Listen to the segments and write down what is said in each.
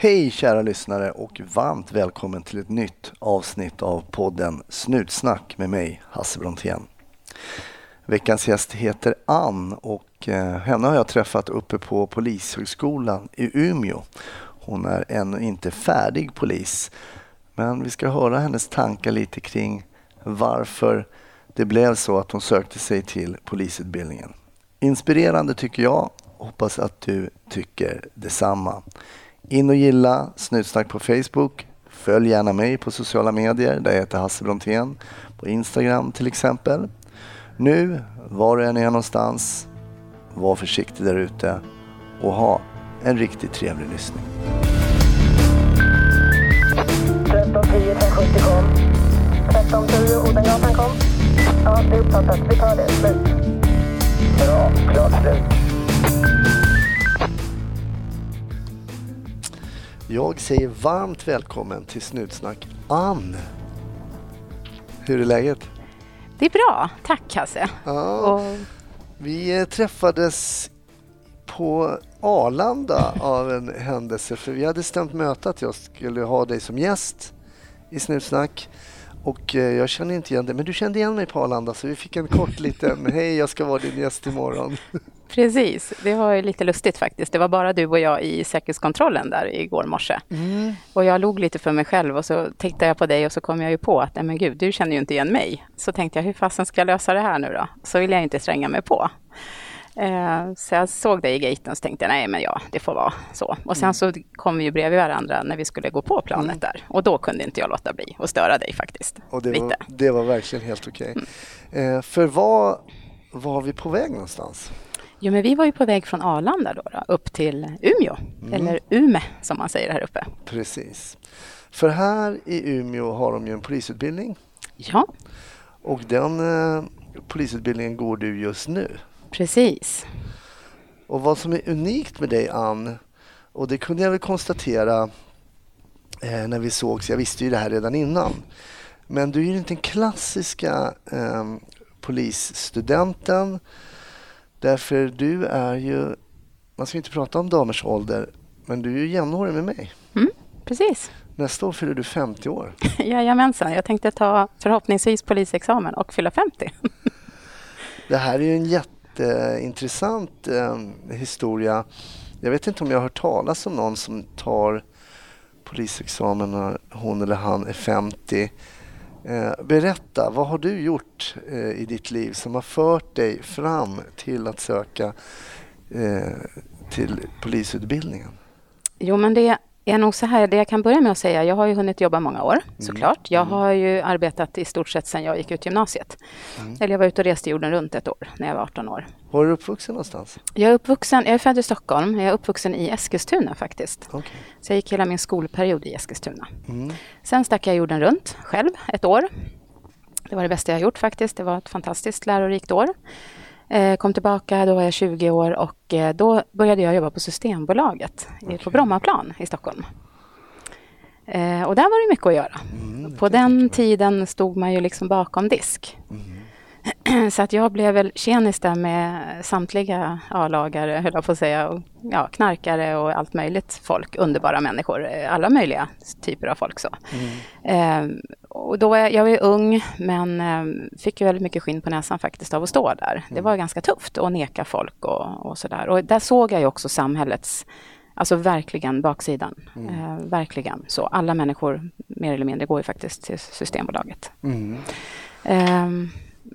Hej kära lyssnare och varmt välkommen till ett nytt avsnitt av podden Snutsnack med mig, Hasse Brontén. Veckans gäst heter Ann och eh, henne har jag träffat uppe på Polishögskolan i Umeå. Hon är ännu inte färdig polis, men vi ska höra hennes tankar lite kring varför det blev så att hon sökte sig till polisutbildningen. Inspirerande tycker jag. Hoppas att du tycker detsamma. In och gilla Snutsnack på Facebook. Följ gärna mig på sociala medier där jag heter Hasse Brontén. På Instagram till exempel. Nu, var du än är någonstans, var försiktig där ute och ha en riktigt trevlig lyssning. 1310 1070 kom. 1310 Odengatan kom. Ja, det är uppfattat. Vi tar det. Slut. Bra. Klart slut. Jag säger varmt välkommen till Snutsnack Ann. Hur är läget? Det är bra, tack Hasse. Ja, Och, vi eh, träffades på Arlanda av en händelse för vi hade stämt möte att jag skulle ha dig som gäst i Snutsnack och eh, jag känner inte igen dig men du kände igen mig på Arlanda så vi fick en kort liten hej jag ska vara din gäst imorgon. Precis, det var ju lite lustigt faktiskt. Det var bara du och jag i säkerhetskontrollen där igår morse. Och jag log lite för mig själv och så tittade jag på dig och så kom jag ju på att, nej men gud, du känner ju inte igen mig. Så tänkte jag, hur fasen ska jag lösa det här nu då? Så vill jag inte stränga mig på. Eh, Så jag såg dig i gaten och tänkte nej men ja, det får vara så. Och sen så kom vi ju bredvid varandra när vi skulle gå på planet där. Och då kunde inte jag låta bli att störa dig faktiskt. Och det, lite. var, det var verkligen helt okej. Eh, för var var vi på väg någonstans? Jo, men vi var ju på väg från Arlanda då, då upp till Umeå, eller Ume som man säger här uppe. Precis. För här i Umeå har de ju en polisutbildning Ja, och den eh, polisutbildningen går du just nu. precis. Och vad som är unikt med dig Ann, och det kunde jag väl konstatera eh, när vi sågs, jag visste ju det här redan innan, men du är ju inte den klassiska eh, polisstudenten därför du är ju, man ska inte prata om damers ålder, men du är ju jämnårig med mig. Mm, precis. Nästa år fyller du 50 år. Jajamensan, jag tänkte ta förhoppningsvis polisexamen och fylla 50. Det här är ju en jätteintressant eh, historia. Jag vet inte om jag har hört talas om någon som tar polisexamen när hon eller han är 50. Eh, berätta, vad har du gjort eh, i ditt liv som har fört dig fram till att söka eh, till polisutbildningen? Jo, men det är nog så här, det jag kan börja med att säga, jag har ju hunnit jobba många år såklart. Jag har ju arbetat i stort sett sedan jag gick ut gymnasiet. Eller jag var ute och reste jorden runt ett år när jag var 18 år. Var är du uppvuxen någonstans? Jag är uppvuxen, jag är född i Stockholm, jag är uppvuxen i Eskilstuna faktiskt. Okej. Så jag gick hela min skolperiod i Eskilstuna. Sen stack jag jorden runt själv ett år. Det var det bästa jag gjort faktiskt. Det var ett fantastiskt lärorikt år. Eh, kom tillbaka, då var jag 20 år och eh, då började jag jobba på Systembolaget i- på Brommaplan i Stockholm. Eh, och där var det mycket att göra. på den tiden stod man ju liksom bakom disk. Så att jag blev väl tjenis där med samtliga A-lagare, höll jag på att säga, och, ja, knarkare och allt möjligt folk, underbara människor, eh, alla möjliga typer av folk. Så. Eh, och då var jag, jag var ung, men eh, fick ju väldigt mycket skinn på näsan faktiskt av att stå där. Det var ganska tufft att neka folk och, och sådär. Och där såg jag ju också samhällets, alltså verkligen baksidan. Eh, verkligen så. Alla människor, mer eller mindre, går ju faktiskt till Systembolaget. Ehm,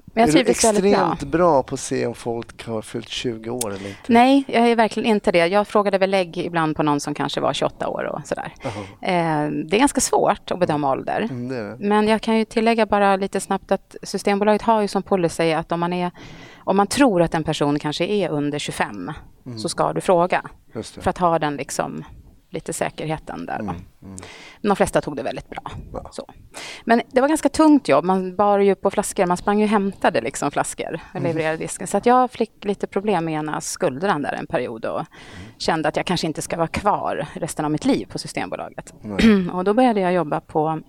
men jag är du väldigt bra. extremt bra på att se om folk har fyllt 20 år eller inte? Nej, jag är verkligen inte det. Jag frågade väl lägg ibland på någon som kanske var 28 år och sådär. Eh, det är ganska svårt att bedöma ålder. Mm, det det. Men jag kan ju tillägga bara lite snabbt att Systembolaget har ju som policy att om man, är, om man tror att en person kanske är under 25 så ska du fråga. För att ha den liksom lite säkerheten där. Va? Men de flesta tog det väldigt bra. Ja. Så. Men det var ganska tungt jobb. Man bar ju på flaskor. Man sprang ju och hämtade liksom flaskor och levererade disken. Så att jag fick lite problem med ena skuldran där en period och kände att jag kanske inte ska vara kvar resten av mitt liv på Systembolaget. och då började jag jobba på,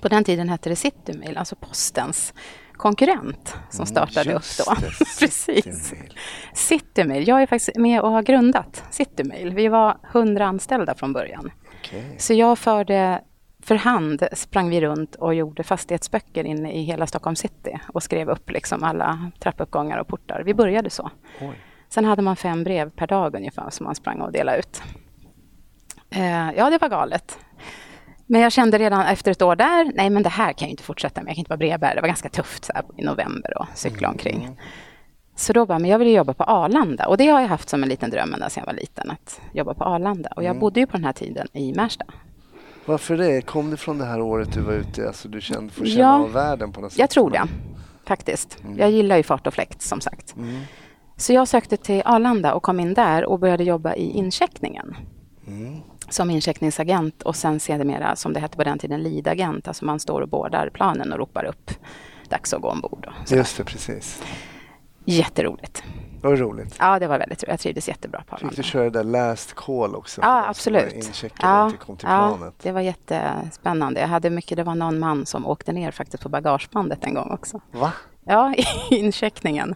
på den tiden hette det Citymail, alltså postens konkurrent som startade upp då. det, Precis. Citymail. Jag är faktiskt med och har grundat Citymail. Vi var 100 anställda från början. Okej. Så jag förde för hand sprang vi runt och gjorde fastighetsböcker inne i hela Stockholm city och skrev upp liksom alla trappuppgångar och portar. Vi började så. Oj. Sen hade man fem brev per dag ungefär som man sprang och delade ut. Eh, ja, det var galet. Men jag kände redan efter ett år där, nej men det här kan jag inte fortsätta med. Jag kan inte vara brevbärare. Det var ganska tufft så här, i november och cykla omkring. Så då bara, men jag vill jobba på Arlanda. Och det har jag haft som en liten dröm ända sedan jag var liten, att jobba på Arlanda. Och jag bodde ju på den här tiden i Märsta. Varför det? Kom det från det här året du var ute? Alltså du kände, får känna Ja, av världen på något sätt? Jag tror det, faktiskt. Jag gillar ju fart och fläkt, som sagt. Så jag sökte till Arlanda och kom in där och började jobba i incheckningen. Som incheckningsagent och sen sedermera, som det hette på den tiden, leadagent. Alltså man står och bordar planen och ropar upp dags att gå ombord. och så. Just det, precis. Jätteroligt. Det var roligt. Ja, det var väldigt roligt. Jag trivdes jättebra på Fick du köra det där last call också? Ja, absolut. inte kom till ja, planet. det var jättespännande. Jag hade mycket, det var någon man som åkte ner faktiskt på bagagebandet en gång också. Va? Ja, i incheckningen.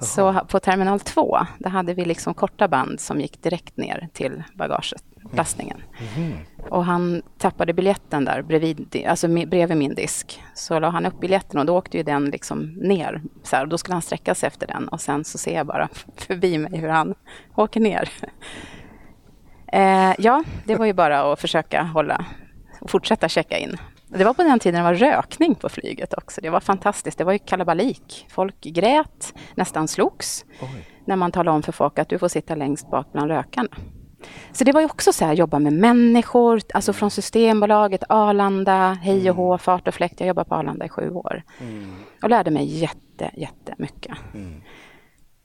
Så ha- på terminal 2, där hade vi liksom korta band som gick direkt ner till bagaget, lastningen. Och han tappade biljetten där bredvid, alltså bredvid min disk. Så la han upp biljetten och då åkte ju den liksom ner. Så här, och då skulle han sträcka sig efter den och sen så ser jag bara förbi mig hur han åker ner. Eh, ja, det var ju bara att försöka hålla och fortsätta checka in. Det var på den tiden det var rökning på flyget också. Det var fantastiskt. Det var ju kalabalik. Folk grät, nästan slogs Oj. när man talade om för folk att du får sitta längst bak bland rökarna. Så det var ju också så här, jobba med människor, alltså från Systembolaget, Arlanda, hej och hå, fart och fläkt. Jag jobbade på Arlanda i sju år och lärde mig jätte, jättemycket.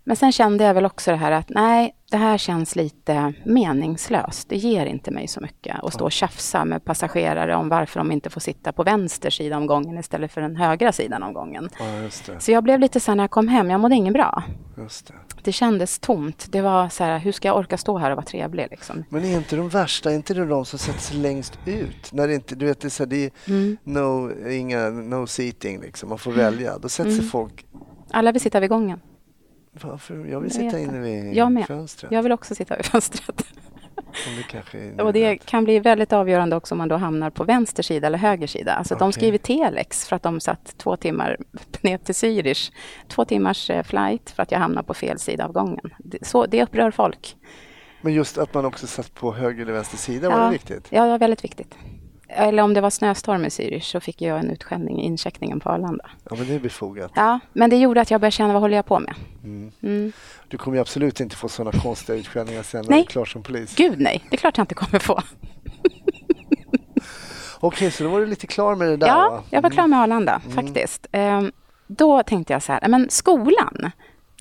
Men sen kände jag väl också det här att nej, det här känns lite meningslöst. Det ger inte mig så mycket att stå och tjafsa med passagerare om varför de inte får sitta på vänster sida om gången istället för den högra sidan om gången. Ja. Så jag blev lite så här när jag kom hem, jag mådde inget bra. Just det. Det kändes tomt. Det var så här, hur ska jag orka stå här och vara trevlig liksom? Men är inte de värsta, är inte det de som sätter sig längst ut? När det inte, du vet, det är, så här, det är Mm. no, inga, no seating liksom, man får välja. Då sätter sig folk, Alla vill sitta vid gången. varför? Jag vill Jag sitta vet inne vid Jag med. fönstret. Jag vill också sitta vid fönstret. Och det kan bli väldigt avgörande också om man då hamnar på vänster sida eller höger sida. Alltså de Okej. skriver telex för att de satt två timmar ner till Zürich. Två timmars eh, flight för att jag hamnar på fel sida av gången. Det, så, det upprör folk. Men just att man också satt på höger eller vänster sida, var det viktigt? Ja, det var väldigt viktigt. Eller om det var snöstorm i Zürich så fick jag en utskällning i incheckningen på Arlanda. Ja, men det är befogat. Ja, men det gjorde att jag började känna vad håller jag på med. Mm. Du kommer ju absolut inte få sådana konstiga utskällningar sen när du är klar som polis. Gud nej, det är klart jag inte kommer få. Okej, så då var du lite klar med det där Ja, va? jag var klar med Arlanda faktiskt. Ehm, då tänkte jag så här, men skolan,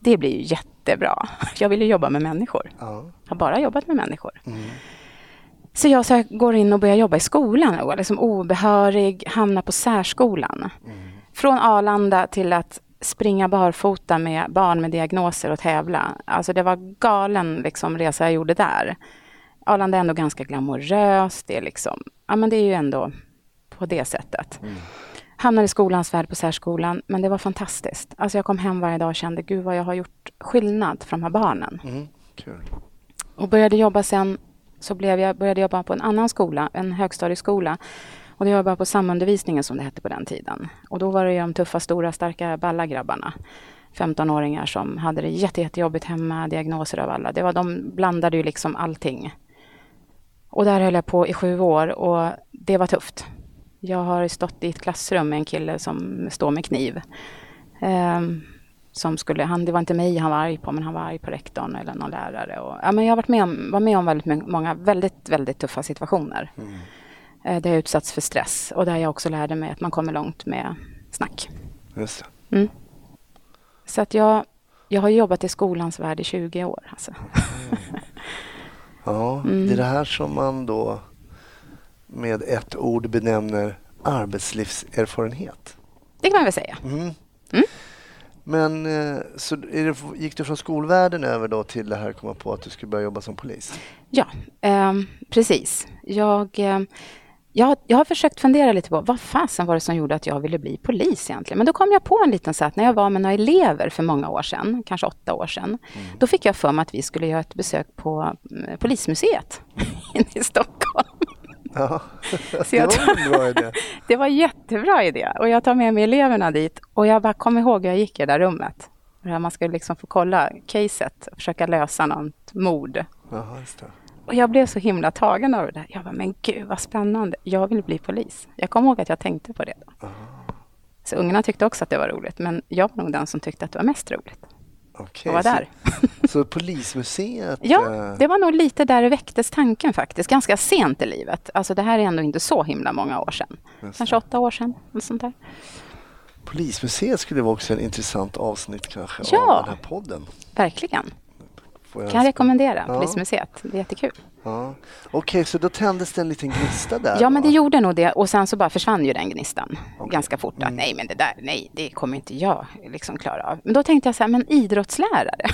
det blir ju jättebra. Jag vill ju jobba med människor. Ja. har bara jobbat med människor. Så jag så här, går in och börjar jobba i skolan och liksom obehörig, hamnar på särskolan. Från Arlanda till att springa barfota med barn med diagnoser och tävla. Alltså det var galen liksom, resa jag gjorde där. Arlanda är ändå ganska glamoröst. Det är, liksom, ja, men det är ju ändå på det sättet. Hamnade i skolans värld på särskolan, men det var fantastiskt. Alltså jag kom hem varje dag och kände, gud vad jag har gjort skillnad för de här barnen. Mm, kul. Och började jobba sen, så blev jag, började jobba på en annan skola, en högstadieskola. Och då jobbade jag på samundervisningen som det hette på den tiden. Och då var det ju de tuffa, stora, starka, balla grabbarna. 15-åringar som hade det jätte, jättejobbigt hemma, diagnoser av alla. Det var, de blandade ju liksom allting. Och där höll jag på i sju år och det var tufft. Jag har stått i ett klassrum med en kille som står med kniv. Um, som skulle, han, det var inte mig han var arg på, men han var arg på rektorn eller någon lärare. Och, ja, men jag har varit med om, var med om väldigt många väldigt, väldigt tuffa situationer. Eh, där jag utsatts för stress och där jag också lärde mig att man kommer långt med snack. Just det. Mm. Så att jag, jag har jobbat i skolans värld i 20 år. Alltså. Ja, Mm. det är det här som man då med ett ord benämner arbetslivserfarenhet. Det kan man väl säga. Mm. Men eh, så det, gick du från skolvärlden över då till det här att komma på att du skulle börja jobba som polis? Ja, ehm, precis. Jag, ehm, jag, jag har försökt fundera lite på vad fasen var det som gjorde att jag ville bli polis egentligen. Men då kom jag på en liten sak när jag var med några elever för många år sedan, kanske åtta år sedan. Då fick jag för mig att vi skulle göra ett besök på mm, Polismuseet inne i Stockholm. Ja. Så Det var en bra idé. Det var jättebra idé och jag tar med mig eleverna dit och jag bara kom ihåg hur jag gick i det där rummet. Där man skulle liksom få kolla caset och försöka lösa något mord. Det. Och jag blev så himla tagen av det där. Jag bara, men gud vad spännande. Jag vill bli polis. Jag kommer ihåg att jag tänkte på det. Då. Så ungarna tyckte också att det var roligt, men jag var nog den som tyckte att det var mest roligt Okej, vara där. Så, så Polismuseet? Ja, eh, det var nog lite där det väcktes tanken faktiskt. Ganska sent i livet. Alltså det här är ändå inte så himla många år sedan. Kanske åtta år sedan. Något sånt där. Polismuseet skulle vara också en intressant avsnitt kanske Ja. av den här podden. Verkligen. Får jag Kan jag rekommendera Ja. Polismuseet. Det är jättekul. Ja. Okej, så då tändes det en liten gnista där? Ja, men det gjorde nog det. Och sen så bara försvann ju den gnistan Okej. ganska fort. Att Mm. nej, men det där, nej, det kommer inte jag liksom klara av. Men då tänkte jag så här, men idrottslärare,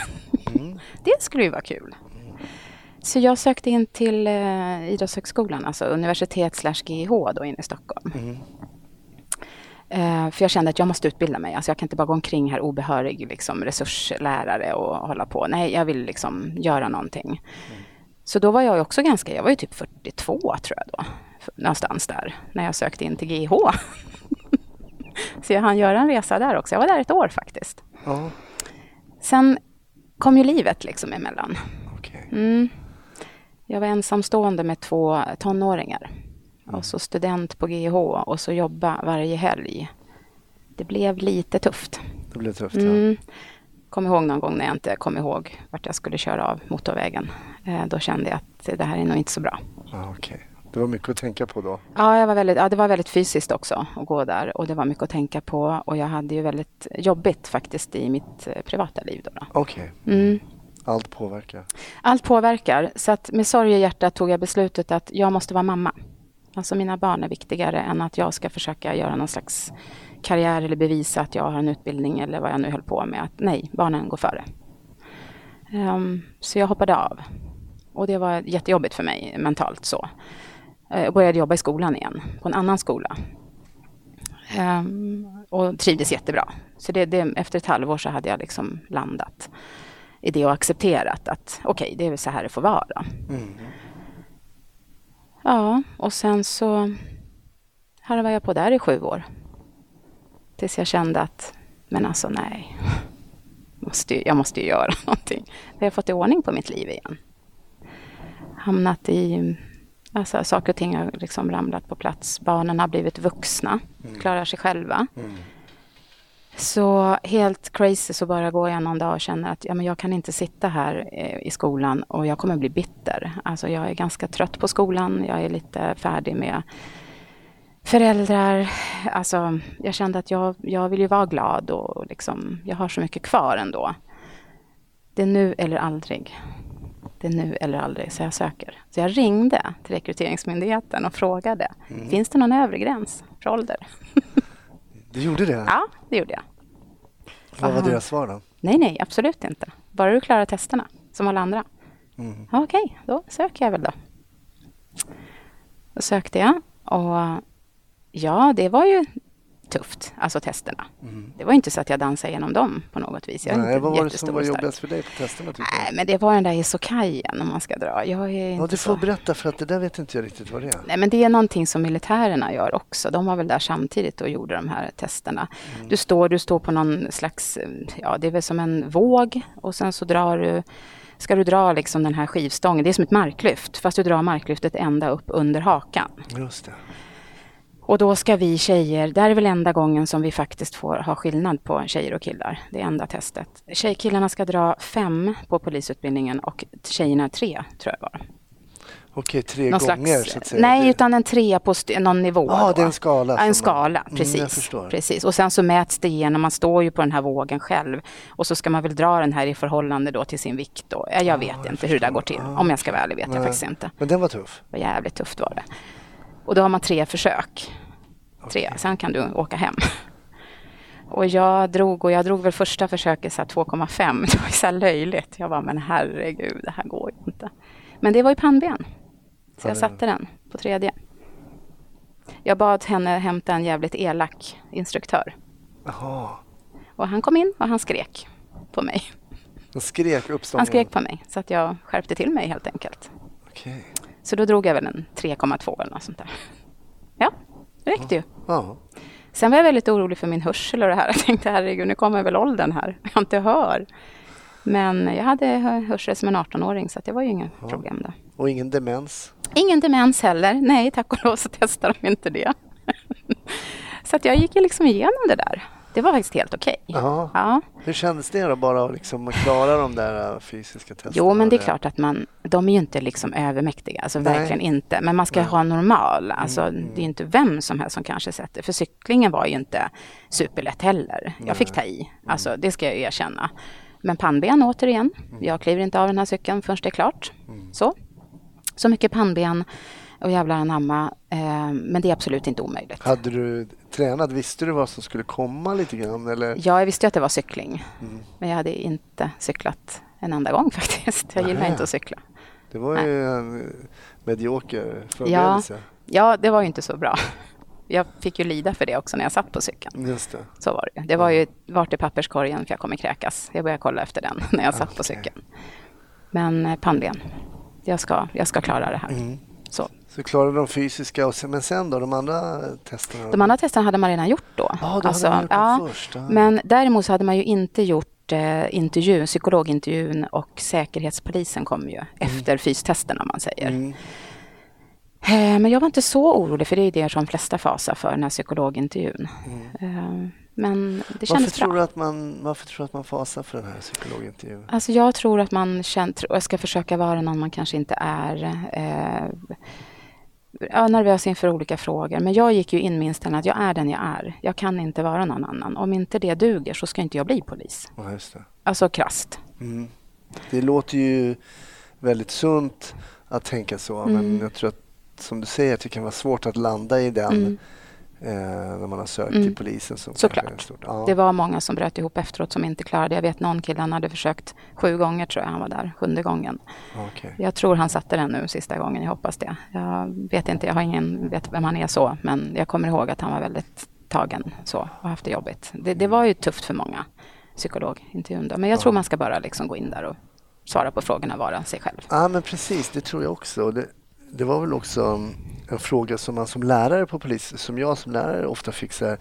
Mm. det skulle ju vara kul. Så jag sökte in till eh, Idrottshögskolan, alltså universitet slash GIH då inne i Stockholm. Mm. Eh, för jag kände att jag måste utbilda mig. Alltså jag kan inte bara gå omkring här obehörig liksom, resurslärare och hålla på. Nej, jag vill liksom göra någonting. Så då var jag också ganska, jag var ju typ 42 tror jag då. Någonstans där, när jag sökte in till GIH. Så jag hann göra en resa där också. Jag var där ett år faktiskt. Ja, Sen kom ju livet liksom emellan. okej. Mm. Jag var ensamstående med två tonåringar. Och så student på GIH och så jobba varje helg. Det blev lite tufft. Det blev tufft. Ja. Mm. Kom ihåg någon gång när jag inte kom ihåg vart jag skulle köra av motorvägen. Eh, då kände jag att det här är nog inte så bra. Ja, okej. Det var mycket att tänka på då. Ja, jag var väldigt, ja, det var väldigt fysiskt också att gå där och det var mycket att tänka på och jag hade ju väldigt jobbigt faktiskt i mitt eh, privata liv. Då, då. Okej, Mm. allt påverkar. Allt påverkar, så att med sorg i hjärtat tog jag beslutet att jag måste vara mamma. Alltså mina barn är viktigare än att jag ska försöka göra någon slags karriär eller bevisa att jag har en utbildning eller vad jag nu höll på med. Att nej, barnen går före. Um, så jag hoppade av. Och det var jättejobbigt för mig mentalt så. Eh, jag började jobba i skolan igen, på en annan skola. Um, och trivdes jättebra. Så det, det, efter ett halvår så hade jag liksom landat i det och accepterat att okej, det är så här det får vara. Mm. Ja, och sen så harvade jag på där i sju år. Tills jag kände att, men alltså nej, måste, ju- jag måste ju göra någonting. Jag har fått i ordning på mitt liv igen. Hamnat i, alltså saker och ting har liksom ramlat på plats. Barnen har blivit vuxna, klarar sig själva. Mm. Så helt crazy så bara går jag någon dag och känner att ja, men jag kan inte sitta här eh, i skolan och jag kommer bli bitter. Alltså jag är ganska trött på skolan. Jag är lite färdig med föräldrar. Alltså jag kände att jag, jag vill ju vara glad och liksom, jag har så mycket kvar ändå. Det är nu eller aldrig. Det är nu eller aldrig, så jag söker. Så jag ringde till Rekryteringsmyndigheten och frågade, finns det någon övre gräns för ålder? Du gjorde det? Ja, det gjorde jag. Vad var Aha. deras svar då? Nej, nej, absolut inte. Bara du klarar testerna, som alla andra. Mm. Okej, då söker jag väl då. Då sökte jag och ja, det var ju tufft, alltså testerna. Det var inte så att jag dansade igenom dem på något vis. Jag Mm. Nej, vad var det som var jobbigast för dig på testerna? Nej, men det var den där isokajen om man ska dra. Jag är Ja, du så... får berätta för att det där vet inte jag riktigt vad det är. Nej, men det är någonting som militärerna gör också. De var väl där samtidigt och gjorde de här testerna. Mm. Du, står, du står på någon slags, ja det är väl som en våg och sen så drar du, ska du dra liksom den här skivstången. Det är som ett marklyft, fast du drar marklyftet ända upp under hakan. Just det. Och då ska vi tjejer, det här är väl enda gången som vi faktiskt får ha skillnad på tjejer och killar. Det är enda testet. Tjejkillarna ska dra fem på polisutbildningen och tjejerna tre, tror jag var. Okej, tre Någon gånger slags, så att säga. Nej, utan en trea på någon nivå. Ja, då. det är en skala Ja, en som man- skala, Mm, precis. förstår. precis. Och sen så mäts det igenom, man står ju på den här vågen själv. Och så ska man väl dra den här i förhållande då till sin vikt. Då. Ja, Jag vet jag inte hur det där går till. förstår. Ja, Om jag ska vara ärlig vet Nej. jag faktiskt inte. Men den var tuff. Det var jävligt tufft var det. Och då har man tre försök. Tre, Okej. sen kan du åka hem. Och jag drog, och jag drog väl första försöket så här 2,5. Det var så löjligt. Jag bara, men herregud, det här går ju inte. Men det var ju pannben. Så Ja, jag satte den på tredje. Jag bad henne hämta en jävligt elak instruktör. Jaha. Och han kom in och han skrek på mig. Den skrek upp Han skrek på mig så att jag skärpte till mig helt enkelt. Okej. Så då drog jag väl en 3,2 eller något sånt där. Ja, det räckte ju. Ja. Sen var jag väldigt orolig för min hörsel och det här. Jag tänkte herregud, nu kommer väl åldern här. Jag inte hör. Men jag hade hörsel som en 18-åring så det var ju inga problem där. Och ingen demens? Ingen demens heller. Nej, tack och lov så testade de inte det. så att jag gick ju liksom igenom det där. Det var faktiskt helt okej. Ja. Ja. Hur kändes det då bara att liksom klara de där äh, fysiska testerna? Jo, men det är klart att man, de är ju inte liksom övermäktiga, alltså Nej. verkligen inte. Men man ska ha normal, alltså Mm, det är inte vem som helst som kanske sätter, för cyklingen var ju inte superlätt heller. Jag fick ta i, alltså det ska jag ju erkänna. Men pannben återigen, Mm. jag kliver inte av den här cykeln förrän det är klart. Så. Så mycket pannben och jävlar anamma, eh, men det är absolut inte omöjligt. Hade du tränat? Visste du vad som skulle komma lite grann? Eller? Ja, jag visste ju att det var cykling, Mm. men jag hade inte cyklat en enda gång faktiskt. Jag gillar Nähä. inte att cykla. Det var ju en eh, medioker förberedelse. Ja, det var ju inte så bra. Jag fick ju lida för det också när jag satt på cykeln. Just det. Så var det. Det var ju vart är papperskorgen för jag kommer kräkas. Jag började kolla efter den när jag satt på Okej. cykeln. Men eh, pannben. Jag ska, jag ska klara det här. Mm. Så. Så klarade de fysiska, och sen, men sen då? De andra testerna? De andra testerna hade man redan gjort då. Ja, då Alltså, hade gjort ja, först. ja. Men däremot så hade man ju inte gjort eh, intervju, psykologintervjun och Säkerhetspolisen kom ju efter fystesterna om man säger. Mm. Eh, Men jag var inte så orolig för det är det som de flesta fasar för, den här psykologintervjun. Eh, Men det Mm. Varför kändes tror, bra. att man, varför tror du att man fasar för den här psykologintervjun? Alltså jag tror att man känner, och jag ska försöka vara någon man kanske inte är. Eh, ja, nervös inför olika frågor. Men jag gick ju in med inställningen att jag är den jag är. Jag kan inte vara någon annan. Om inte det duger så ska inte jag bli polis. Ja, just det. Alltså krasst. Mm. Det låter ju väldigt sunt att tänka så, men Mm. jag tror att som du säger att det kan vara svårt att landa i den Mm. Eh, när man har sökt Mm. till polisen. Som Såklart. stort. Ja. Det var många som bröt ihop efteråt som inte klarade. Jag vet någon kille, han hade försökt sju gånger tror jag han var där, sjunde gången. Okej. Jag tror han satte den nu sista gången, jag hoppas det. Jag vet inte, jag har ingen, vet vem han är så, men jag kommer ihåg att han var väldigt tagen så och haft det jobbigt. Det, det var ju tufft för många, psykologintervjun då. Men jag tror man ska bara liksom gå in där och svara på frågorna, vara sig själv. Ja, men precis. Det tror jag också. Det, det var väl också en fråga som man som lärare på polis, som jag som lärare ofta fick så här,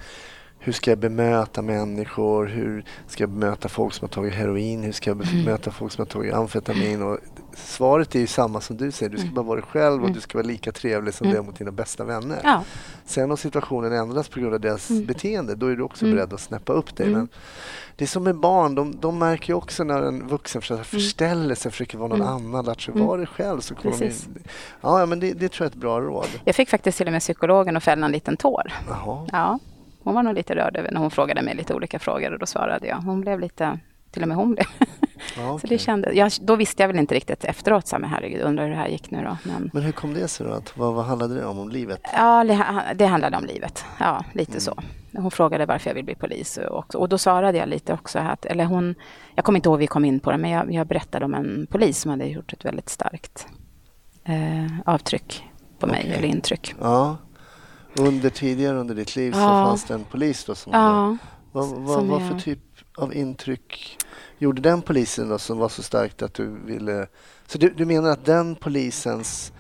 hur ska jag bemöta människor? Hur ska jag bemöta folk som har tagit heroin? Hur ska jag bemöta folk som har tagit amfetamin? Och svaret är ju samma som du säger. Du ska bara vara dig själv och du ska vara lika trevlig som du är mot dina bästa vänner. Ja, Sen om situationen ändras på grund av deras beteende, då är du också Mm. beredd att snäppa upp dig. Mm. Men det är som med barn, de, de märker ju också när en vuxen försöker förställa sig, försöker vara någon Mm. annan, lär sig Mm. vara dig själv. Så kommer de. Ja, ja, men det, det tror jag är ett bra råd. jag fick faktiskt till och med psykologen att fälla en liten tår. Jaha. Ja, hon var nog lite rörd över när hon frågade mig lite olika frågor och då svarade jag. Hon blev lite, till och med hon blev. Ja, Så okej. det kände, jag, då visste jag väl inte riktigt efteråt, så men herregud, undrar hur det här gick nu då. Men, Men hur kom det sig då? Att, vad, vad handlade det om? Om livet? ja, det, handlade om livet. Ja, lite Mm. så. Hon frågade varför jag vill bli polis och, och då svarade jag lite också att, eller hon, jag kommer inte ihåg hur vi kom in på det, men jag, jag berättade om en polis som hade gjort ett väldigt starkt eh, avtryck på mig, Okej. eller intryck. Ja. Under tidigare under ditt liv så Ja. fanns det en polis då som... Ja, vad vad, vad jag- för typ av intryck gjorde den polisen då som var så starkt att du ville... Så du, du menar att den polisens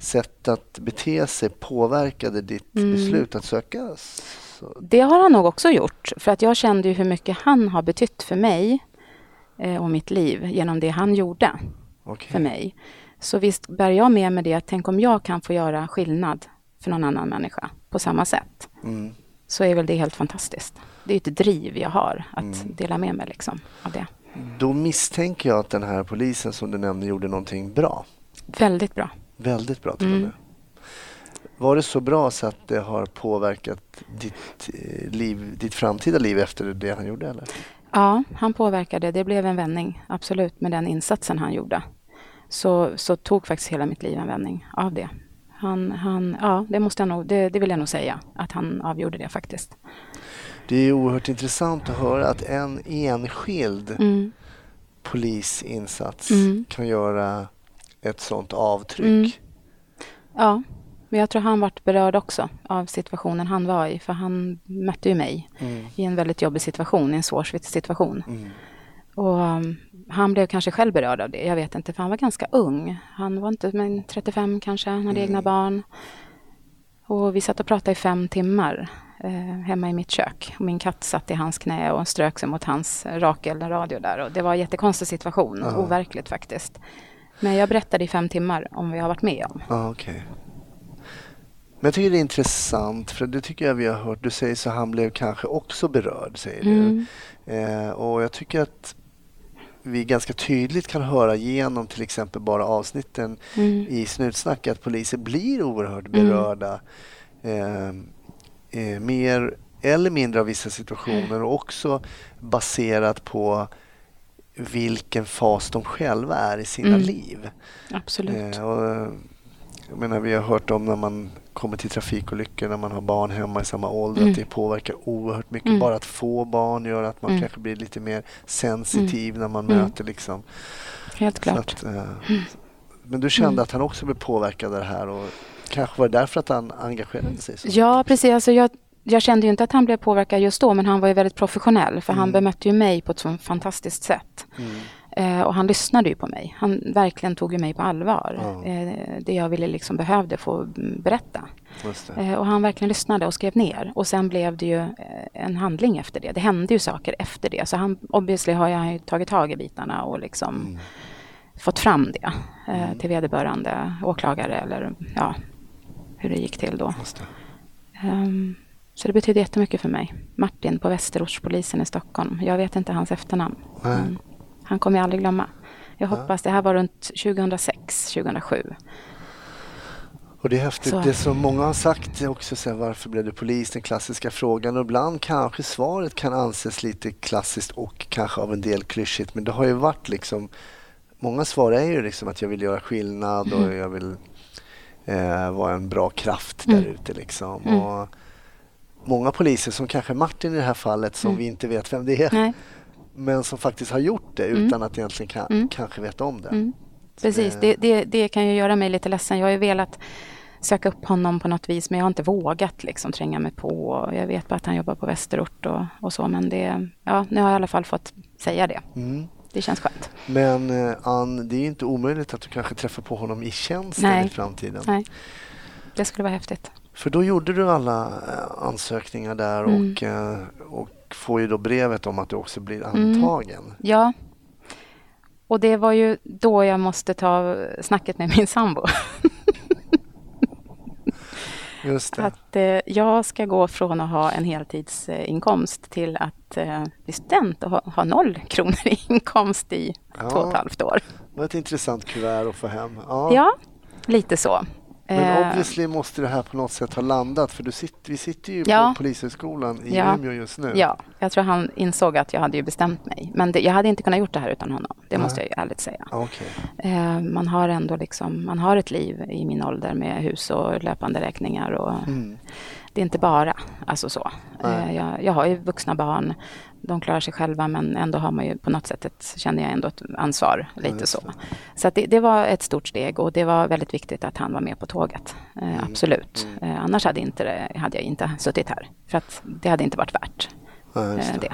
sätt att bete sig påverkade ditt Mm. beslut att söka? Så, Det har han nog också gjort. För att jag kände ju hur mycket han har betytt för mig eh, och mitt liv genom det han gjorde okej. för mig. Så visst bär jag med mig det att tänk om jag kan få göra skillnad för någon annan människa på samma sätt. Mm. Så är väl det helt fantastiskt. Det är ett driv jag har att Mm. dela med mig liksom av det. Då misstänker jag att den här polisen som du nämnde gjorde någonting bra. Väldigt bra. Väldigt bra till och Mm. med. Var det så bra så att det har påverkat ditt, eh, liv, ditt framtida liv efter det han gjorde? Eller? Ja, han påverkade. Det blev en vändning, absolut, med den insatsen han gjorde. Så, så tog faktiskt hela mitt liv en vändning av det. Han, han, ja, det, måste jag nog, det, det vill jag nog säga, att han avgjorde det faktiskt. Det är oerhört intressant att höra att en enskild Mm. polisinsats Mm. kan göra ett sånt avtryck. Mm. Ja, men jag tror han vart berörd också av situationen han var i, för han mötte ju mig Mm. i en väldigt jobbig situation, i en svår situation. Och um, han blev kanske själv berörd av det, jag vet inte, för han var ganska ung. Han var inte men 35 kanske, han hade Mm. egna barn. Och vi satt och pratade i fem timmar eh, hemma i mitt kök. Och min katt satt i hans knä och strök sig mot hans Rakel-radio där. Och det var en jättekonstig situation, Ja. overkligt faktiskt. Men jag berättade i fem timmar om vad jag har varit med om. Ja, okej. Men jag tycker det är intressant, för det tycker jag vi har hört. Du säger så han blev kanske också berörd, säger Mm. du. Eh, och jag tycker att vi ganska tydligt kan höra genom till exempel bara avsnitten Mm. i Snutsnack att poliser blir oerhört Mm. berörda. Eh, eh, mer eller mindre av vissa situationer och också baserat på vilken fas de själva är i sina Mm. liv. Absolut. Eh, och, jag menar, vi har hört om när man kommer till trafikolyckor när man har barn hemma i samma ålder Mm. att det påverkar oerhört mycket. Mm. Bara att få barn gör att man Mm. kanske blir lite mer sensitiv när man Mm. möter liksom. Helt klart. att, eh, Men du kände Mm. att han också blev påverkad av det här och kanske var det därför att han engagerade sig så? Ja, precis. Alltså jag, jag kände ju inte att han blev påverkad just då, men han var ju väldigt professionell, för han Mm. bemötte ju mig på ett så fantastiskt sätt. Mm. Eh, och han lyssnade ju på mig. Han verkligen tog ju mig på allvar. Ja. Eh, det jag ville liksom behövde få mm, berätta. Eh, och han verkligen lyssnade och skrev ner. Och sen blev det ju eh, en handling efter det. Det hände ju saker efter det. Så han, obviously har jag tagit tag i bitarna och liksom Mm. fått fram det eh, till vederbörande åklagare eller ja, hur det gick till då. Ehm, så det betyder jättemycket för mig. Martin på Västerortspolisen i Stockholm. Jag vet inte hans efternamn. Nej. Han kommer jag aldrig glömma. Jag Ja. hoppas, det här var runt 2006, 2007. Och det är häftigt. Så. Det som många har sagt också så här, varför blev du polis? Den klassiska frågan. Och ibland kanske svaret kan anses lite klassiskt och kanske av en del klyschigt. Men det har ju varit liksom Många svar är ju liksom att jag vill göra skillnad och Mm. jag vill eh, vara en bra kraft Mm. där ute liksom. Mm. Och många poliser som kanske Martin i det här fallet som Mm. vi inte vet vem det är. Nej, Men som faktiskt har gjort det Mm. utan att egentligen kan, Mm. kanske veta om det. mm. Precis. Det, det, det kan ju göra mig lite ledsen. Jag har ju velat söka upp honom på något vis, men jag har inte vågat liksom tränga mig på. Jag vet bara att han jobbar på Västerort och, och så, men det, ja, nu har jag i alla fall fått säga det. Mm. Det känns skönt. Men eh, Ann, det är ju inte omöjligt att du kanske träffar på honom i tjänsten Nej. i framtiden. Nej, det skulle vara häftigt. För då gjorde du alla eh, ansökningar där Mm. och, eh, och får ju då brevet om att du också blir Mm. antagen. Ja. Och det var ju då jag måste ta snacket med min sambo. Att eh, jag ska gå från att ha en heltidsinkomst till att eh, bli student och ha, ha noll kronor i inkomst i Ja. två och ett halvt år. Det var ett intressant kuvert att få hem. Ja. Ja, lite så. Men Eh, obviously måste det här på något sätt ha landat för du sitter, vi sitter ju Ja. på Polishögskolan i Ja. Umeå just nu. Ja, jag tror han insåg att jag hade ju bestämt mig. Men det, jag hade inte kunnat gjort det här utan honom. Det Nej. måste jag ju ärligt säga. Okej. Eh, man har ändå liksom, man har ett liv i min ålder med hus och löpande räkningar och Mm. det är inte bara alltså så. Eh, jag, jag har ju vuxna barn, de klarar sig själva men ändå har man ju på något sätt ett, känner jag ändå ett ansvar lite just så. Så det, det var ett stort steg och det var väldigt viktigt att han var med på tåget. Eh, Absolut. Mm. Eh, annars hade, inte hade jag inte suttit här för att det hade inte varit värt Ja, eh, det. det.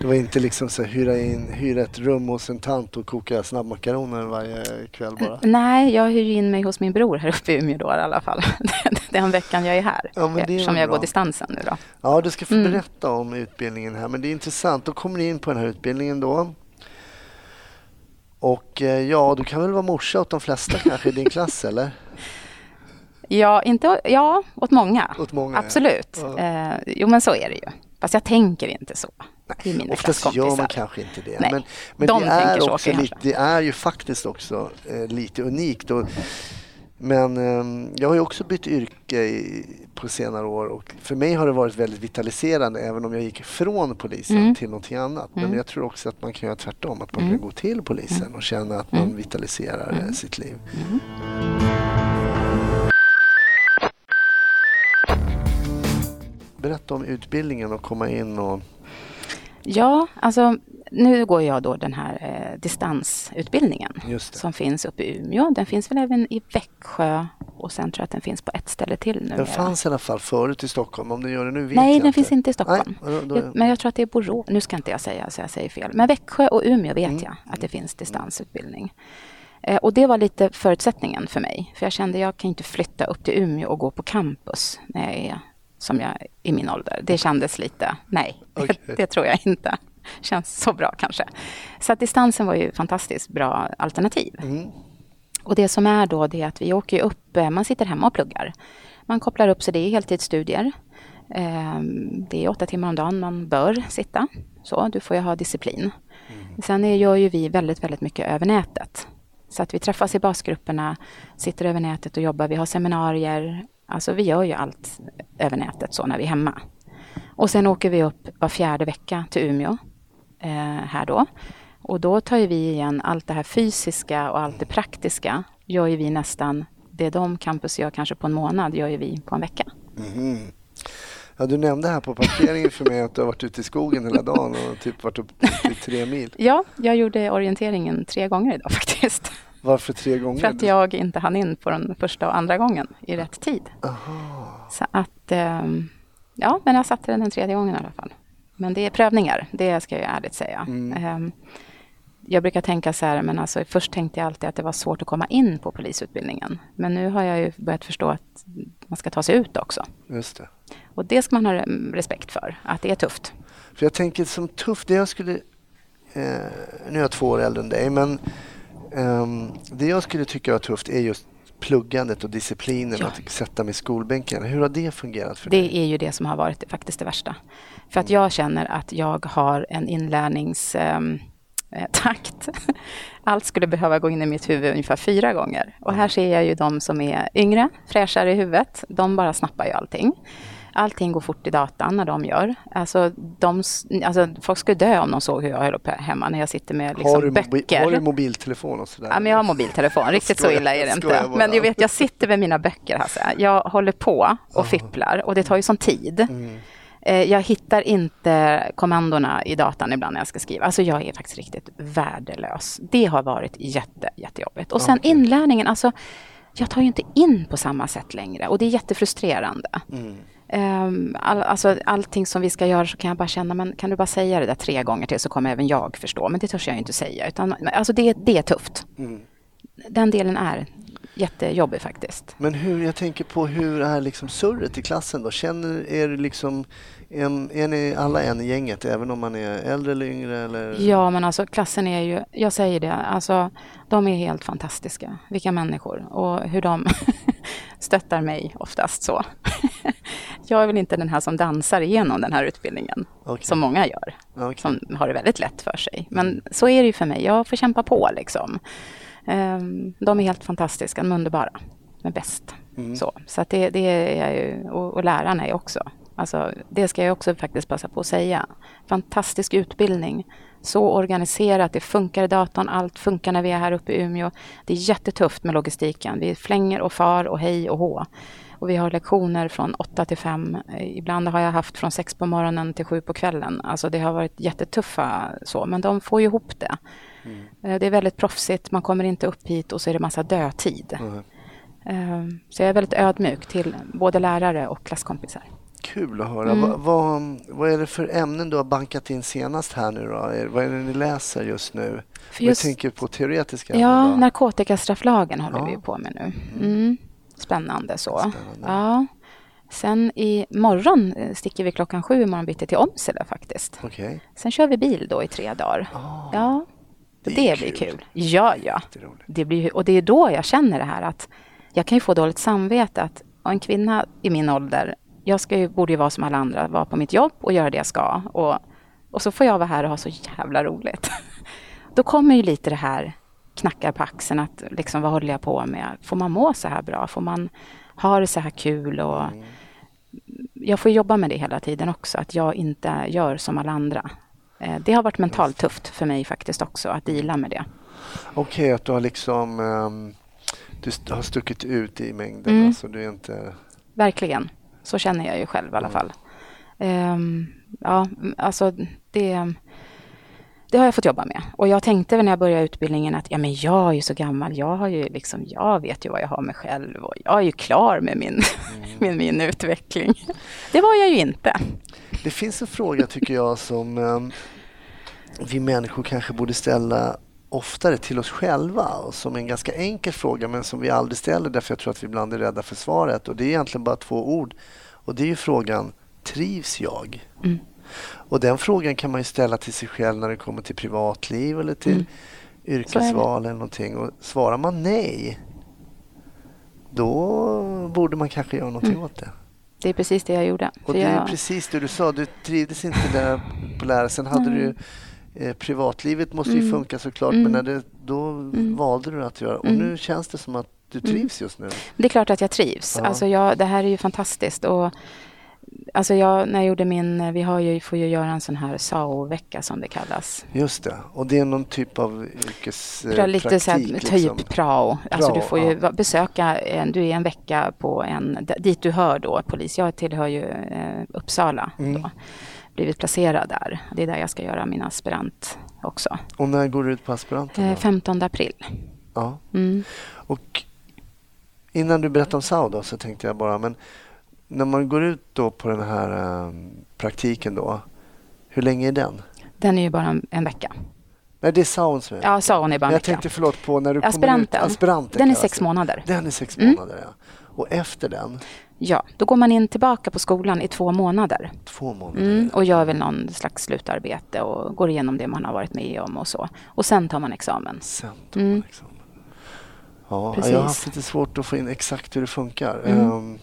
Det var inte liksom så hyra, in, hyra ett rum hos en tant och koka snabbmakaroner varje kväll bara. Nej, jag hyr in mig hos min bror här uppe i Umeå då i alla fall. Den veckan jag är här. Ja, är eftersom jag bra. går distansen nu då. Ja, du ska få Mm. berätta om utbildningen här, men det är intressant. Då kommer ni in på den här utbildningen då. Och eh, ja, du kan väl vara morsa åt de flesta kanske i din klass, eller? Ja, inte, ja åt många. Åt många. Absolut. Ja. Eh, jo, men så är det ju. Fast jag tänker inte så. Det är mina Oftast gör man kanske inte det. Nej, Men, men de det, är så också lite, det är ju faktiskt också eh, lite unikt. Och, men eh, jag har ju också bytt yrke i, på senare år och för mig har det varit väldigt vitaliserande även om jag gick från polisen Mm. till någonting annat. Men Mm. jag tror också att man kan göra tvärtom, att man Mm. kan gå till polisen och känna att man Mm. vitaliserar eh, Mm. sitt liv. Berätta om utbildningen och komma in och... Ja, alltså nu går jag då den här eh, distansutbildningen som finns uppe i Umeå. Den finns väl även i Växjö och sen tror jag att den finns på ett ställe till nu. Den fanns i alla fall förut i Stockholm. Om den gör det nu vet Nej, jag den inte. finns inte i Stockholm. Nej, då, då, Men jag tror att det är Borås. Nu ska inte jag säga så jag säger fel. Men Växjö och Umeå vet Mm. jag att det finns distansutbildning. Eh, Och det var lite förutsättningen för mig. För jag kände jag kan inte flytta upp till Umeå och gå på campus när jag är som jag i min ålder. Det kändes lite, nej, Okej. det tror jag inte. Känns så bra kanske. Så att distansen var ju fantastiskt bra alternativ. Mm. Och det som är då det är att vi åker ju upp, eh, man sitter hemma och pluggar. Man kopplar upp sig, det är heltidsstudier. Ehm, Det är åtta timmar om dagen man bör sitta. Så, du får ju ha disciplin. Sen är- gör ju vi väldigt, väldigt mycket över nätet. Så att vi träffas i basgrupperna, sitter över nätet och jobbar. Vi har seminarier. Alltså vi gör ju allt över nätet så när vi är hemma. Och sen åker vi upp var fjärde vecka till Umeå eh, här då. Och då tar ju vi igen allt det här fysiska och allt det praktiska gör ju vi nästan, det de campus gör kanske på en månad gör ju vi på en vecka. Mhm. Ja, du nämnde här på parkeringen för mig att du har varit ute i skogen hela dagen och typ varit upp till tre mil. Ja, jag gjorde orienteringen tre gånger idag faktiskt. Varför tre gånger? För att jag inte hann in på den första och andra gången i rätt tid. Aha. Så att, ehm, ja, men jag satte den den tredje gången i alla fall. Men det är prövningar, det ska jag ärligt säga. Mm. Ehm, jag brukar tänka så här, men alltså först tänkte jag alltid att det var svårt att komma in på polisutbildningen. Men nu har jag ju börjat förstå att man ska ta sig ut också. Just det. Och det ska man ha respekt för, att det är tufft. För jag tänker som tufft, det jag skulle... Eh, nu är jag två år äldre än dig, men det jag skulle tycka var tufft är just pluggandet och disciplinen, Ja. att sätta mig i skolbänken. Hur har det fungerat för dig? Det är ju det som har varit faktiskt det värsta. För att jag känner att jag har en inlärningstakt. Allt skulle behöva gå in i mitt huvud ungefär fyra gånger. Och här ser jag ju de som är yngre, fräschare i huvudet. De bara snappar ju allting. Allting går fort i datan när de gör. Alltså, de, alltså, folk skulle dö om de såg hur jag höll på hemma när jag sitter med liksom, har, böcker. har du mobiltelefon och sådär? Ja, men jag har mobiltelefon, riktigt så illa är det inte. Men du vet, jag sitter med mina böcker, Hasse. Jag håller på och fipplar och det tar ju sån tid. Mm. Eh, Jag hittar inte kommandona i datan ibland när jag ska skriva. Alltså jag är faktiskt riktigt värdelös. Det har varit jätte, jättejobbigt. Och sen Okej. inlärningen, alltså jag tar ju inte in på samma sätt längre och det är jättefrustrerande. Mm. Um, all, alltså, allting som vi ska göra så kan jag bara känna, men kan du bara säga det där tre gånger till så kommer även jag förstå. Men det törs jag inte säga. Utan, alltså det, det är tufft. Mm. Den delen är jättejobbig faktiskt. Men hur, jag tänker på hur är liksom surret i klassen då? Känner, är, det liksom, en, är ni alla en i gänget även om man är äldre eller yngre? Eller? Ja, men alltså klassen är ju, jag säger det, alltså de är helt fantastiska. Vilka människor och hur de stöttar mig oftast så. jag är väl inte den här som dansar igenom den här utbildningen, Okej. som många gör. Okej. som har det väldigt lätt för sig. Men så är det ju för mig. Jag får kämpa på liksom. Ehm, De är helt fantastiska, de är underbara. De är bäst. Mm. Så, så att det, det är ju, och, och lärarna är också. Alltså, det ska jag också faktiskt passa på att säga. Fantastisk utbildning. Så organiserat, det funkar i datorn, allt funkar när vi är här uppe i Umeå. Det är jättetufft med logistiken. Vi flänger och far och hej och hå. Och vi har lektioner från 8 till 5. Ibland har jag haft från 6 på morgonen till 7 på kvällen. Alltså det har varit jättetuffa så, men de får ihop det. Eh, Det är väldigt proffsigt, man kommer inte upp hit och så är det massa dödtid. Mm. Så jag är väldigt ödmjuk till både lärare och klasskompisar. Kul att höra. Mm. Vad, vad, vad är det för ämnen du har bankat in senast här nu då? Vad är det ni läser just nu? För just, Jag tänker på teoretiska ja, ämnen. då. narkotikastrafflagen håller Ja. vi på med nu. Mm. Spännande så. Spännande. Ja. Sen i morgon eh, sticker vi klockan sju i morgon bitti till Åmsele faktiskt. Okej. Sen kör vi bil då i tre dagar. Ah, Ja, Det det, blir kul. kul. Ja, ja. Det blir, och det är då jag känner det här att jag kan ju få dåligt samvete att en kvinna i min ålder, jag ska ju, borde ju vara som alla andra, vara på mitt jobb och göra det jag ska. Och, och så får jag vara här och ha så jävla roligt. Då kommer ju lite det här knackar på axeln att liksom vad håller jag på med? Får man må så här bra? Får man ha det så här kul? Och jag får jobba med det hela tiden också, att jag inte gör som alla andra. Eh, Det har varit mentalt tufft för mig faktiskt också, att deala med det. Okej, att du har liksom ehm, du har stuckit ut i mängden. Mm. Alltså, du är inte... Verkligen. Så känner jag ju själv i alla fall. Ehm, ja, alltså det... det har jag fått jobba med. Och jag tänkte väl när jag började utbildningen att ja, men jag är ju så gammal, jag, har ju liksom, jag vet ju vad jag har mig själv och jag är ju klar med min, mm. med min utveckling. Det var jag ju inte. Det finns en fråga tycker jag som um, vi människor kanske borde ställa oftare till oss själva som en ganska enkel fråga men som vi aldrig ställer därför jag tror att vi ibland är rädda för svaret och det är egentligen bara två ord och det är ju frågan trivs jag? Mm. Och den frågan kan man ju ställa till sig själv när det kommer till privatliv eller till mm. yrkesval eller någonting. Och svarar man nej, då borde man kanske göra någonting mm. åt det. Det är precis det jag gjorde. Och det är precis det du sa, du trivdes inte där på lära. Sen hade du eh, privatlivet måste ju mm. funka såklart, mm. men när det, då mm. valde du att göra och nu känns det som att du trivs just nu. Det är klart att jag trivs. Ja. Alltså jag, det här är ju fantastiskt. Och Alltså jag, när jag gjorde min, vi har ju, får ju göra en sån här SAO-vecka som det kallas. Just det, och det är någon typ av yrkespraktik? Lite så här, typ liksom. prao. Alltså du får ju ja. besöka, en, du är en vecka på en, dit du hör då, polis. Jag tillhör ju eh, Uppsala mm. då. Blivit placerad där. Det är där jag ska göra min aspirant också. Och när går du ut på aspiranten? Eh, 15 april. Ja. Mm. Och innan du berättar om SAO då så tänkte jag bara, men när man går ut då på den här äh, praktiken då, hur länge är den? Den är ju bara en, en vecka. Nej, det är saon som är Ja, saon är bara en Jag tänkte förlåt på när du Aspiranten. kommer ut. Aspiranten. Den är sex månader. Den är sex mm. månader, ja. Och efter den? Ja, då går man in tillbaka på skolan i två månader. Två månader? Mm, och gör väl någon slags slutarbete och går igenom det man har varit med om och så. Och sen tar man examen. Sen tar man mm. examen. Ja, jag har haft lite svårt att få in exakt hur det funkar. Mm. Um,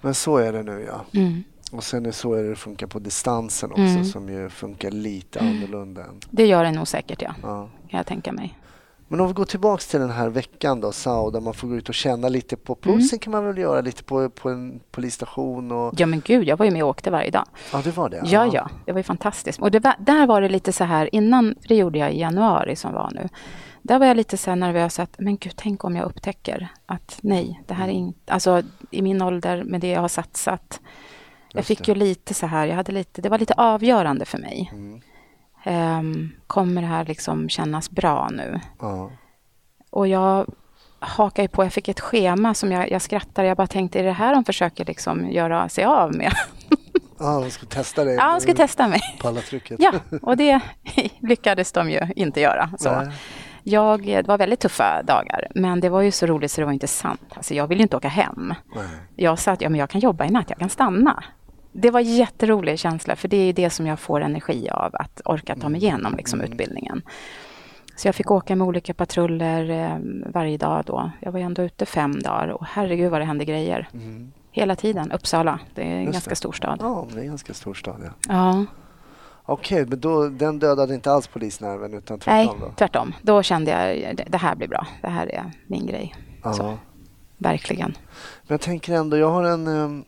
men så är det nu ja. Mm. Och sen är så är det, det funkar på distansen också mm. som ju funkar lite mm. annorlunda. Än. Det gör det nog säkert ja. ja. Kan jag tänka mig. Men om vi går tillbaks till den här veckan då, SAO, där man får gå ut och känna lite på pulsen mm. kan man väl göra lite på, på en polisstation? Och... Ja men gud, jag var ju med och åkte varje dag. Ja, det var det? Ja, ja, det var ju fantastiskt. Och var, där var det lite så här innan, det gjorde jag i januari som var nu. Där var jag lite så nervös att, men gud, tänk om jag upptäcker att nej, det här är mm. inte, alltså i min ålder med det jag har satsat. jag fick ju lite så här, jag hade lite, det var lite avgörande för mig. Mm. Um, kommer det här liksom kännas bra nu? Ja. Och jag hakade på, jag fick ett schema som jag, jag skrattade, jag bara tänkte, är det här de försöker liksom göra sig av med? Ja, de skulle testa dig? Ja, de skulle testa mig. På alla trycket? Ja, och det lyckades de ju inte göra. Så. Nej. Jag, det var väldigt tuffa dagar, men det var ju så roligt så det var inte sant. Alltså, jag ville inte åka hem. Nej. Jag sa att ja, men jag kan jobba i natt, jag kan stanna. Det var en jätterolig känsla, för det är det som jag får energi av, att orka ta mig igenom liksom, mm. utbildningen. Så jag fick åka med olika patruller eh, varje dag då. Jag var ändå ute fem dagar och herregud vad det hände grejer. Mm. Hela tiden. Uppsala, det är en Just ganska det. stor stad. Ja, det är en ganska stor stad. Ja. ja. Okej, okay, men då, den dödade inte alls polisnerven utan tvärtom? Nej, tvärtom. Då kände jag det här blir bra. Det här är min grej. Så, verkligen. Men jag tänker ändå, jag har en,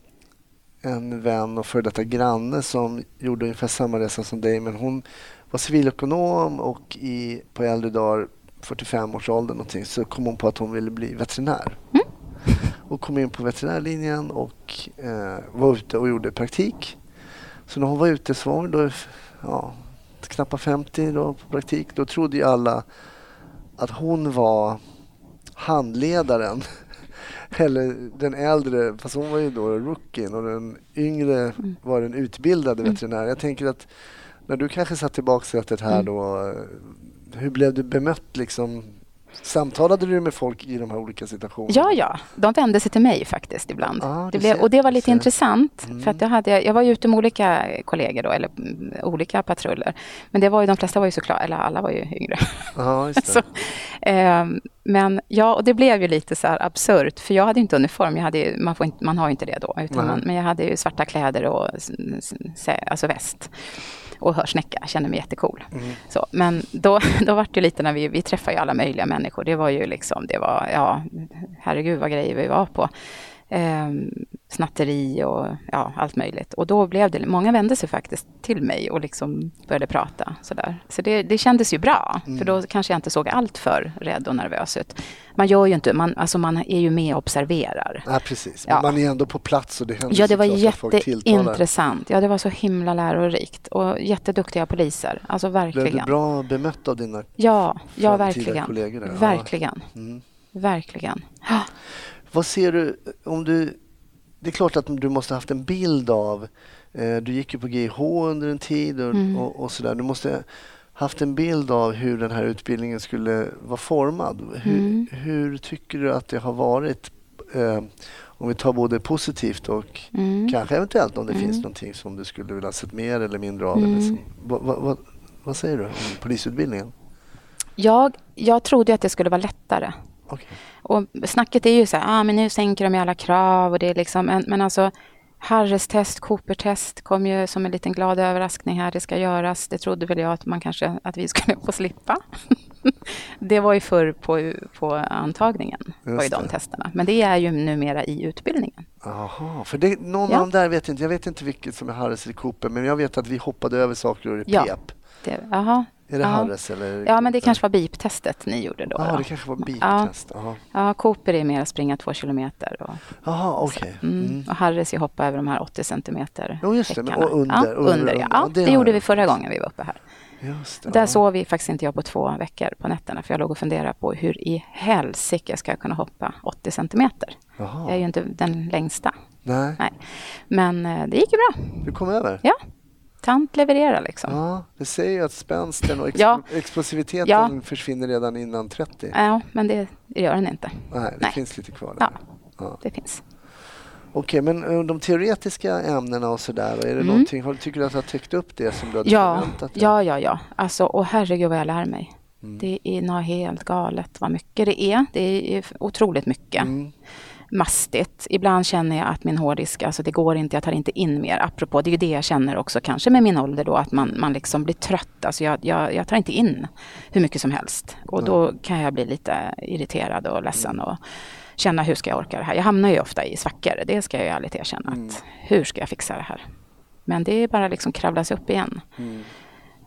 en vän och före detta granne som gjorde ungefär samma resa som dig men hon var civilekonom och i, på äldre dagar, 45 års ålder någonting, så kom hon på att hon ville bli veterinär. Mm. Och kom in på veterinärlinjen och eh, var ute och gjorde praktik. Så när hon var ute så var hon då ja, knappt 50 då på praktik. Då trodde ju alla att hon var handledaren. Eller den äldre, fast hon var ju då rookien och den yngre mm. var den utbildade mm. veterinären. Jag tänker att när du kanske satt efter det här mm. då, hur blev du bemött liksom Samtalade du med folk i de här olika situationerna? Ja, ja. De vände sig till mig faktiskt ibland. Ah, det blev, och det var lite intressant. Mm. För att jag, hade, jag var ute med olika kollegor då, eller mm, olika patruller. Men det var ju, de flesta var ju såklart, eller alla var ju yngre. Ah, så, eh, men ja, och det blev ju lite så här absurt. För jag hade inte uniform. Jag hade, man, får inte, man har inte det då. Utan man, men jag hade ju svarta kläder och alltså väst och hörsnäcka, kände mig jättecool. Mm. Så, men då, då var det lite när vi, vi träffade alla möjliga människor. Det var ju liksom, det var, ja, herregud vad grejer vi var på. Um, snatteri och ja, allt möjligt. Och då blev det, många vände sig faktiskt till mig och liksom började prata sådär. Så det, det kändes ju bra, Mm. för då kanske jag inte såg allt för rädd och nervös ut. Man gör ju inte, man, alltså man är ju med och observerar. Nej, precis. Men Ja. man är ändå på plats och det händer Ja, det var jätteintressant. Ja, det var så himla lärorikt och jätteduktiga poliser. Alltså Blev du verkligen. bra bemött av dina... Ja, ja verkligen. kollegor där? Ja. Verkligen. Mm. Verkligen. Vad ser du om du... Det är klart att du måste ha haft en bild av... Eh, du gick ju på GH under en tid och, Mm. och, och sådär. Du måste ha haft en bild av hur den här utbildningen skulle vara formad. Hur, Mm. hur tycker du att det har varit? Eh, om vi tar både positivt och Mm. kanske eventuellt om det Mm. finns någonting som du skulle vilja sett mer eller mindre av. Mm. Eller som, vad, vad, vad, vad säger du om polisutbildningen? Jag, jag trodde att det skulle vara lättare. Okej. Och snacket är ju så här, ah, men nu sänker de ju alla krav och det är liksom, men, men alltså Harris test, Cooper-test kom ju som en liten glad överraskning här. Det ska göras. Det trodde väl jag att man kanske, att vi skulle få slippa. det var ju förr på, på antagningen, var ju Just de det. testerna. Men det är ju numera i utbildningen. Jaha, för det, någon Ja. av de där vet jag inte. Jag vet inte vilket som är Harris eller Cooper, men jag vet att vi hoppade över saker och i Ja. Det, aha, Är det Ja. Harris eller Ja, men det kanske var BIP-testet ni gjorde då. Ja, det kanske var Ja. BIP-test. Ja, Cooper är mer att springa två kilometer. Och, Jaha okej. mm. Mm. och Harris är hoppa över de här 80 centimeter Jo, just det, men- och under- ja, under- under, ja. ja, det det, gjorde vi förra gången vi var uppe här. Just det. Där ja. sov vi faktiskt inte jag på två veckor på nätterna för jag låg och funderade på hur i helsike ska jag kunna hoppa 80 centimeter. Jaha. Jag är ju inte den längsta. Nej, Nej. Men eh, det gick ju bra. du kom över? Ja, tant levererar liksom. Ja, det säger ju att spänsten och ex- Ja. explosiviteten Ja. försvinner redan innan 30. Ja, men det gör den inte. Nej, det Nej. finns lite kvar där. Ja, Ja. det finns. Okej, men eh, de teoretiska ämnena och sådär, är det Mm. någonting, tycker du att du har täckt upp det som du hade Ja, förväntat dig? ja, ja, ja. Alltså, och herregud vad jag lär mig. Mm. Det är något helt galet vad mycket det är. Det är otroligt mycket. Mm. Mastigt. Ibland känner jag att min hårddisk, alltså det går inte, jag tar inte in mer. Apropå, det är ju det jag känner också kanske med min ålder då, att man, man liksom blir trött. Alltså jag, jag, jag tar inte in hur mycket som helst. Och då kan jag bli lite irriterad och ledsen och känna hur ska jag orka det här. Jag hamnar ju ofta i svackor, det ska jag ju ärligt erkänna. Mm. Att, hur ska jag fixa det här? Men det är bara liksom kravla sig upp igen. Mm.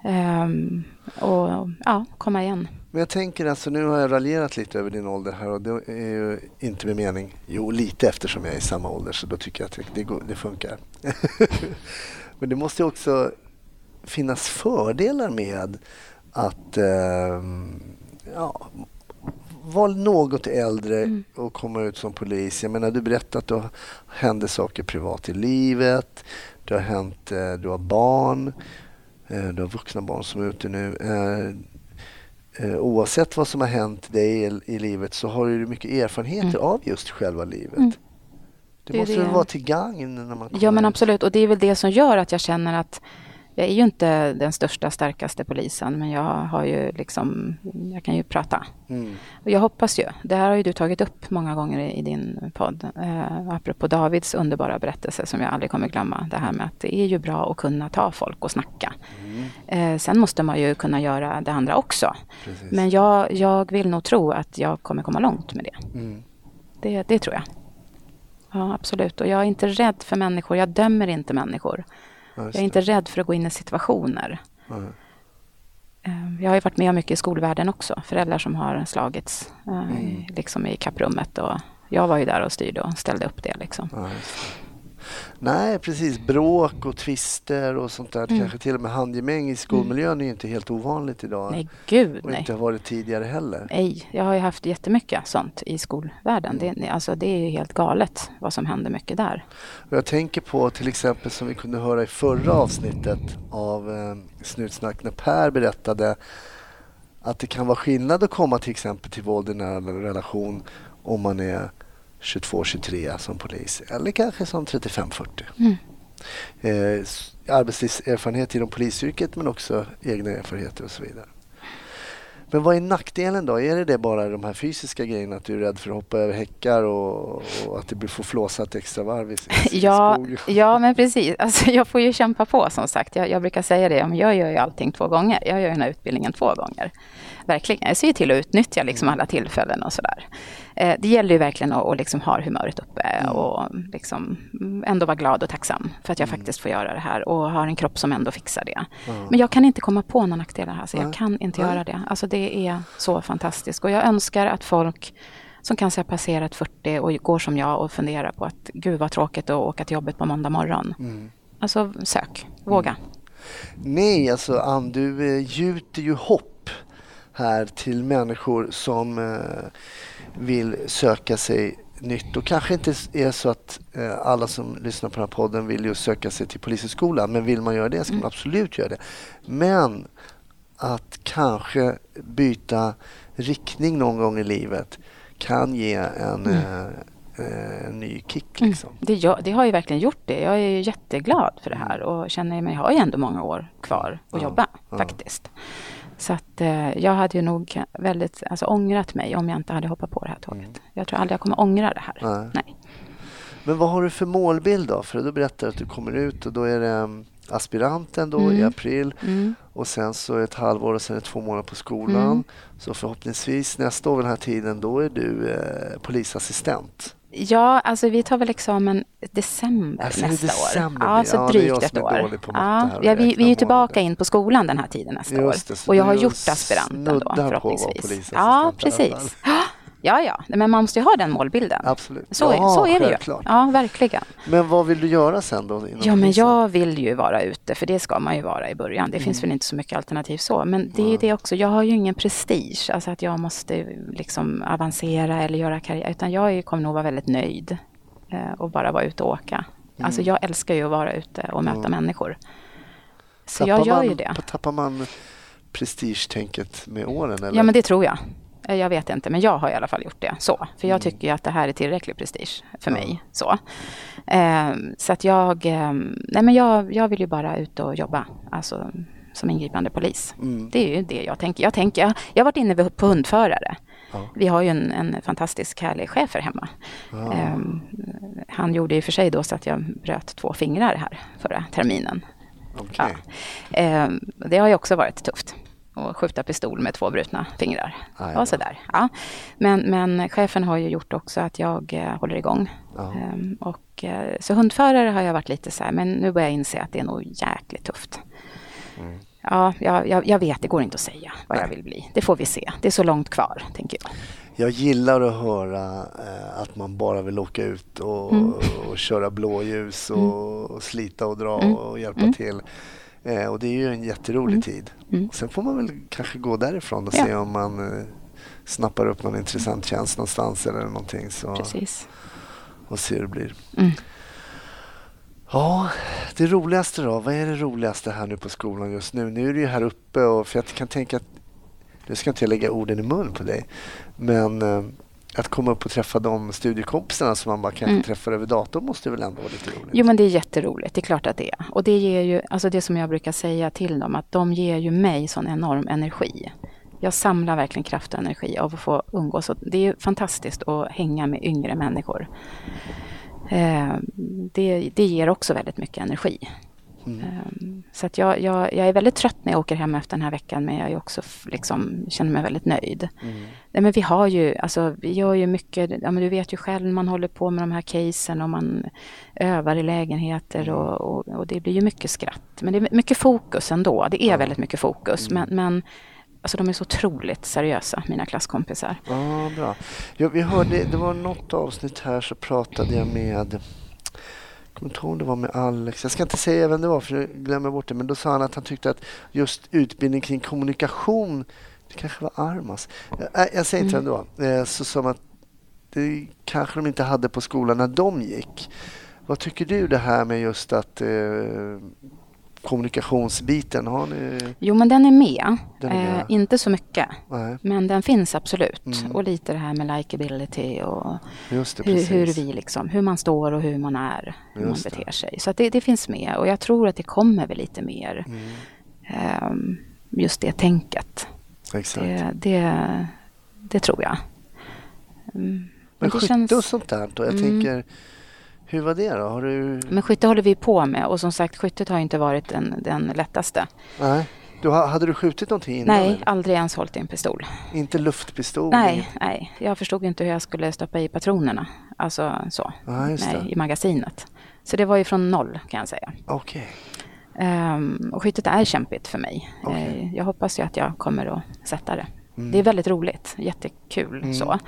Ehm, och ja, komma igen. Men jag tänker alltså, nu har jag raljerat lite över din ålder här och det är ju inte med mening. Jo, lite eftersom jag är i samma ålder så då tycker jag att det, går, det funkar. Men det måste ju också finnas fördelar med att ehm, ja, vara något äldre Mm. och komma ut som polis. Jag menar, du berättade att det hände saker privat i livet. Det har hänt, eh, du har barn. Eh, Du har vuxna barn som är ute nu. Eh, Oavsett vad som har hänt dig i, i livet så har du mycket erfarenheter Mm. av just själva livet. Mm. Det, Det måste det. väl vara till gagn när man kommer Ja men ut? absolut och det är väl det som gör att jag känner att jag är ju inte den största starkaste polisen men jag har ju liksom, jag kan ju prata. Mm. Och jag hoppas ju, det här har ju du tagit upp många gånger i, i din podd, eh, apropå Davids underbara berättelse som jag aldrig kommer glömma. Det här med att det är ju bra att kunna ta folk och snacka. Mm. Eh, sen måste man ju kunna göra det andra också. Precis. Men jag, jag vill nog tro att jag kommer komma långt med det. Mm. Det, det tror jag. Ja, absolut. Och jag är inte rädd för människor. Jag dömer inte människor. Ja, Jag är inte rädd för att gå in i situationer. Eh, Jag har ju varit med om mycket i skolvärlden också. Föräldrar som har slagits eh, Mm. liksom i kapprummet. Och jag var ju där och styrde och ställde upp det. Liksom. Ja, det. Nej, precis. Bråk och tvister och sånt där. Mm. Kanske till och med handgemäng i skolmiljön är ju inte helt ovanligt idag. Nej, gud och nej. inte har varit tidigare heller. Nej, jag har ju haft jättemycket sånt i skolvärlden. Mm. Det, alltså, det är ju helt galet vad som händer mycket där. Och jag tänker på till exempel som vi kunde höra i förra avsnittet av eh, Snutsnack när Per berättade att det kan vara skillnad att komma till exempel till våld i nära relation om man är 22-23 som polis eller kanske som 35-40. Mm. Eh, arbetslivserfarenhet inom polisyrket men också egna erfarenheter och så vidare. Men vad är nackdelen då? Är det, det bara de här fysiska grejerna att du är rädd för att hoppa över häckar och, och att det blir får flåsa ett extra varv i, i Ja, skog? ja, men precis. Alltså, jag får ju kämpa på som sagt. Jag, jag brukar säga det, men jag gör ju allting två gånger. Jag gör den här utbildningen två gånger. Verkligen. Jag ser till att utnyttja liksom alla tillfällen och sådär. Eh, det gäller ju verkligen att, att liksom ha humöret uppe och liksom ändå vara glad och tacksam för att jag faktiskt får göra det här och har en kropp som ändå fixar det. Men jag kan inte komma på några nackdelar här, så jag kan inte göra det. Alltså det är så fantastiskt. Och jag önskar att folk som kanske har passerat 40 och går som jag och funderar på att gud vad tråkigt att åka till jobbet på måndag morgon. Alltså sök, våga. Nej, alltså Ann, du eh, gjuter ju hopp här till människor som eh, vill söka sig nytt och kanske inte är så att eh, alla som lyssnar på den här podden vill ju söka sig till Polishögskolan men vill man göra det ska man absolut göra det. Men att kanske byta riktning någon gång i livet kan ge en, eh, eh, en ny kick. Liksom. Det, gör, det har ju verkligen gjort det. Jag är ju jätteglad för det här och känner mig, jag har ju ändå många år kvar att jobba faktiskt. Så att eh, jag hade ju nog väldigt alltså, ångrat mig om jag inte hade hoppat på det här tåget. Jag tror aldrig jag kommer ångra det här. Nej. Nej. Men vad har du för målbild då? För då berättar du att du kommer ut och då är det um, aspiranten då i april och sen så ett halvår och sen är två månader på skolan. Så förhoppningsvis nästa år vid den här tiden då är du eh, polisassistent. Ja, alltså vi tar väl examen december Alltså, nästa december? år. Ja, så Ja, drygt ett år. Ja, ja, vi, vi är ju tillbaka in på skolan den här tiden nästa det, år. Och jag har gjort aspiranten då förhoppningsvis. Ja, precis. Ja, ja, men man måste ju ha den målbilden. Absolut. Så, Ja, så är det ju. självklart. Ja, verkligen. Men vad vill du göra sen då? Ja, men jag vill ju vara ute, för det ska man ju vara i början. Det finns väl inte så mycket alternativ så. Men det är ju det också, jag har ju ingen prestige, alltså att jag måste liksom avancera eller göra karriär. Utan jag kommer nog vara väldigt nöjd eh, och bara vara ute och åka. Alltså jag älskar ju att vara ute och möta människor. Så jag Tappar gör man, ju det. Tappar man prestigetänket med åren? Eller? Ja, men det tror jag. Eh, Jag vet inte, men jag har i alla fall gjort det så. För Mm. jag tycker ju att det här är tillräcklig prestige för mig. Så, eh, så att jag, eh, nej men jag, jag vill ju bara ut och jobba. Alltså som ingripande polis. Mm. Det är ju det jag tänker. Jag, tänker, jag, jag har varit inne på hundförare. Vi har ju en, en fantastisk härlig chef här hemma. Eh, han gjorde och för sig då så att jag bröt två fingrar här förra terminen. Okej. Ja. Eh, det har ju också varit tufft. Att skjuta pistol med två brutna fingrar. Aj och sådär. Ja. Men, men chefen har ju gjort också att jag eh, håller igång. Ehm, och, eh, så hundförare har jag varit lite så här, men nu börjar jag inse att det är nog jäkligt tufft. Mm. Ja, jag, jag, jag vet, det går inte att säga vad jag vill bli. Det får vi se. Det är så långt kvar, tänker jag. Jag gillar att höra eh, att man bara vill åka ut och, Mm. och köra blåljus och, och slita och dra och hjälpa till. Eh, och det är ju en jätterolig tid. Sen får man väl kanske gå därifrån och Mm. Ja. se om man eh, snappar upp någon intressant tjänst någonstans eller någonting. Så, Precis. och se hur det blir. Mm. Ja, det roligaste då? Vad är det roligaste här nu på skolan just nu? Nu är du ju här uppe och för jag kan tänka att, nu ska inte jag lägga orden i mun på dig, men eh, att komma upp och träffa de studiekompisarna som man bara kanske träffar över datorn måste väl ändå vara lite roligt? Mm. Jo men det är jätteroligt, det är klart att det är. Och det ger ju, alltså det som jag brukar säga till dem, att de ger ju mig sån enorm energi. Jag samlar verkligen kraft och energi av att få umgås. Och det är ju fantastiskt att hänga med yngre människor. Eh, det, det ger också väldigt mycket energi. Eh, så att jag, jag, jag är väldigt trött när jag åker hem efter den här veckan, men jag är också liksom, känner mig väldigt nöjd. Nej, men vi har ju, alltså, vi gör ju mycket, ja, men du vet ju själv, man håller på med de här casen och man övar i lägenheter och, och, och det blir ju mycket skratt. Men det är mycket fokus ändå, det är väldigt mycket fokus. Men, men alltså, de är så otroligt seriösa, mina klasskompisar. Ja, bra. Ja, vi hörde, det var något avsnitt här så pratade jag med jag om det var med Alex. Jag ska inte säga vem det var för jag glömmer bort det. Men då sa han att han tyckte att just utbildning kring kommunikation, det kanske var Armas. Jag, jag säger inte vem det var. Eh, Så som att det kanske de inte hade på skolan när de gick. Vad tycker du det här med just att eh, kommunikationsbiten, har ni? Jo, men den är med. Den är med. Eh, inte så mycket, Nej, men den finns absolut. Mm. Och lite det här med likability och det, hur, hur vi liksom, hur man står och hur man är, hur Just man det. beter sig. Så det, det finns med och jag tror att det kommer väl lite mer Mm. ehm, just det tänket. Exakt. Det, det, det tror jag. Mm. Men det skytte känns- och sånt där då? Jag Mm. tänker, hur var det då? Har du... Men skytte håller vi på med och som sagt skyttet har inte varit den, den lättaste. Nej. Du, ha- hade du skjutit någonting innan? Nej, eller? aldrig ens hållit i en pistol. Inte luftpistol? Nej, inget- nej, jag förstod inte hur jag skulle stoppa i patronerna. Alltså så, just nej, i magasinet. Så det var ju från noll kan jag säga. Okej. Ehm, och skyttet är kämpigt för mig. Okej. Eh, jag hoppas ju att jag kommer att sätta det. Mm. Det är väldigt roligt, jättekul så.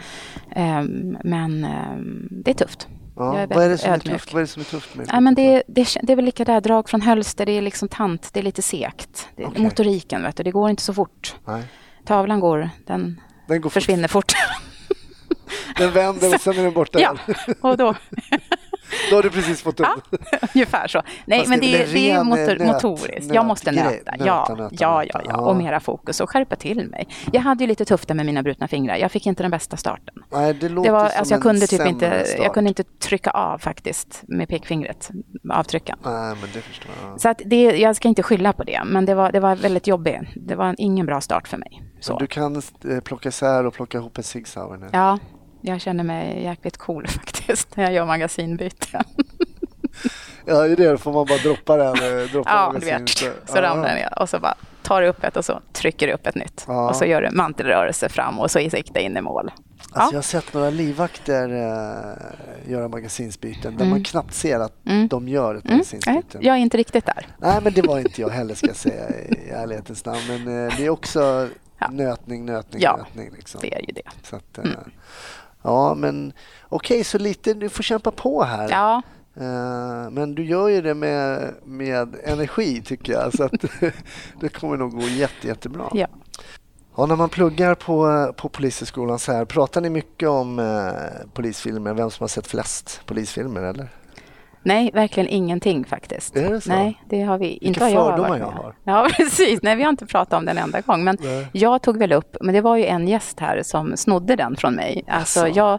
Ehm, men ehm, det är tufft. Ja, Jag är vad, är det som är tufft? vad är det som är tufft med Ja, men det, det, det är väl lika där, drag från hölster, det är liksom tant, det är lite segt. Det, Okej. Motoriken, vet du, det går inte så fort. Nej. Tavlan går, den Den går försvinner fort. Den vänder och sen är den borta ja, och då, Då har du precis fått upp ja, ungefär så. Nej, Fast men det är det, det är motor, eh, nöt- motoriskt. Jag måste nöta. Nöta, Ja, nöta, ja, ja, ja. Och mera fokus och skärpa till mig. Jag hade ju lite tufft där med mina brutna fingrar. Jag fick inte den bästa starten. Nej, det låter Det var, som alltså jag kunde typ inte, start. jag kunde inte trycka av faktiskt med pekfingret, avtrycka. Nej, men det förstår jag. Så att det, jag ska inte skylla på det, men det var, det var väldigt jobbigt. Det var ingen bra start för mig. Men Så. du kan eh, plocka isär och plocka ihop en Sauer nu. Ja, jag känner mig jäkligt cool faktiskt när jag gör magasinbyten. Ja, i det får man bara droppa den. eh, Droppa Ja, du vet. Så ramlar den ner och så bara tar du upp ett och så trycker du upp ett nytt. Ja. Och så gör du mantelrörelse fram och så i sikte in i mål. Alltså, Ja. Jag har sett några livvakter eh, göra magasinsbyten där Mm. man knappt ser att Mm. de gör ett Mm. Magasinsbyte. jag är inte riktigt där. Nej, men det var inte jag heller ska jag säga i ärlighetens namn. Men eh, det är också Ja. nötning, nötning, Ja, nötning. Liksom. Det är ju det. Så att, Mm. Ja, men okej, så lite, du får kämpa på här. Ja, Eh, men du gör ju det med, med energi tycker jag. Så att det kommer nog gå jätte, jättebra. ja. Ja, när man pluggar på, på Polishögskolan så här, pratar ni mycket om eh, polisfilmer? Vem som har sett flest polisfilmer eller? Nej, verkligen ingenting faktiskt. Är det så? Nej, det har vi inte. Vilka jag fördomar jag har. Ja, precis. Nej, vi har inte pratat om den en enda gång. Men Nej. jag tog väl upp, men det var ju en gäst här som snodde den från mig. Alltså, Asså. jag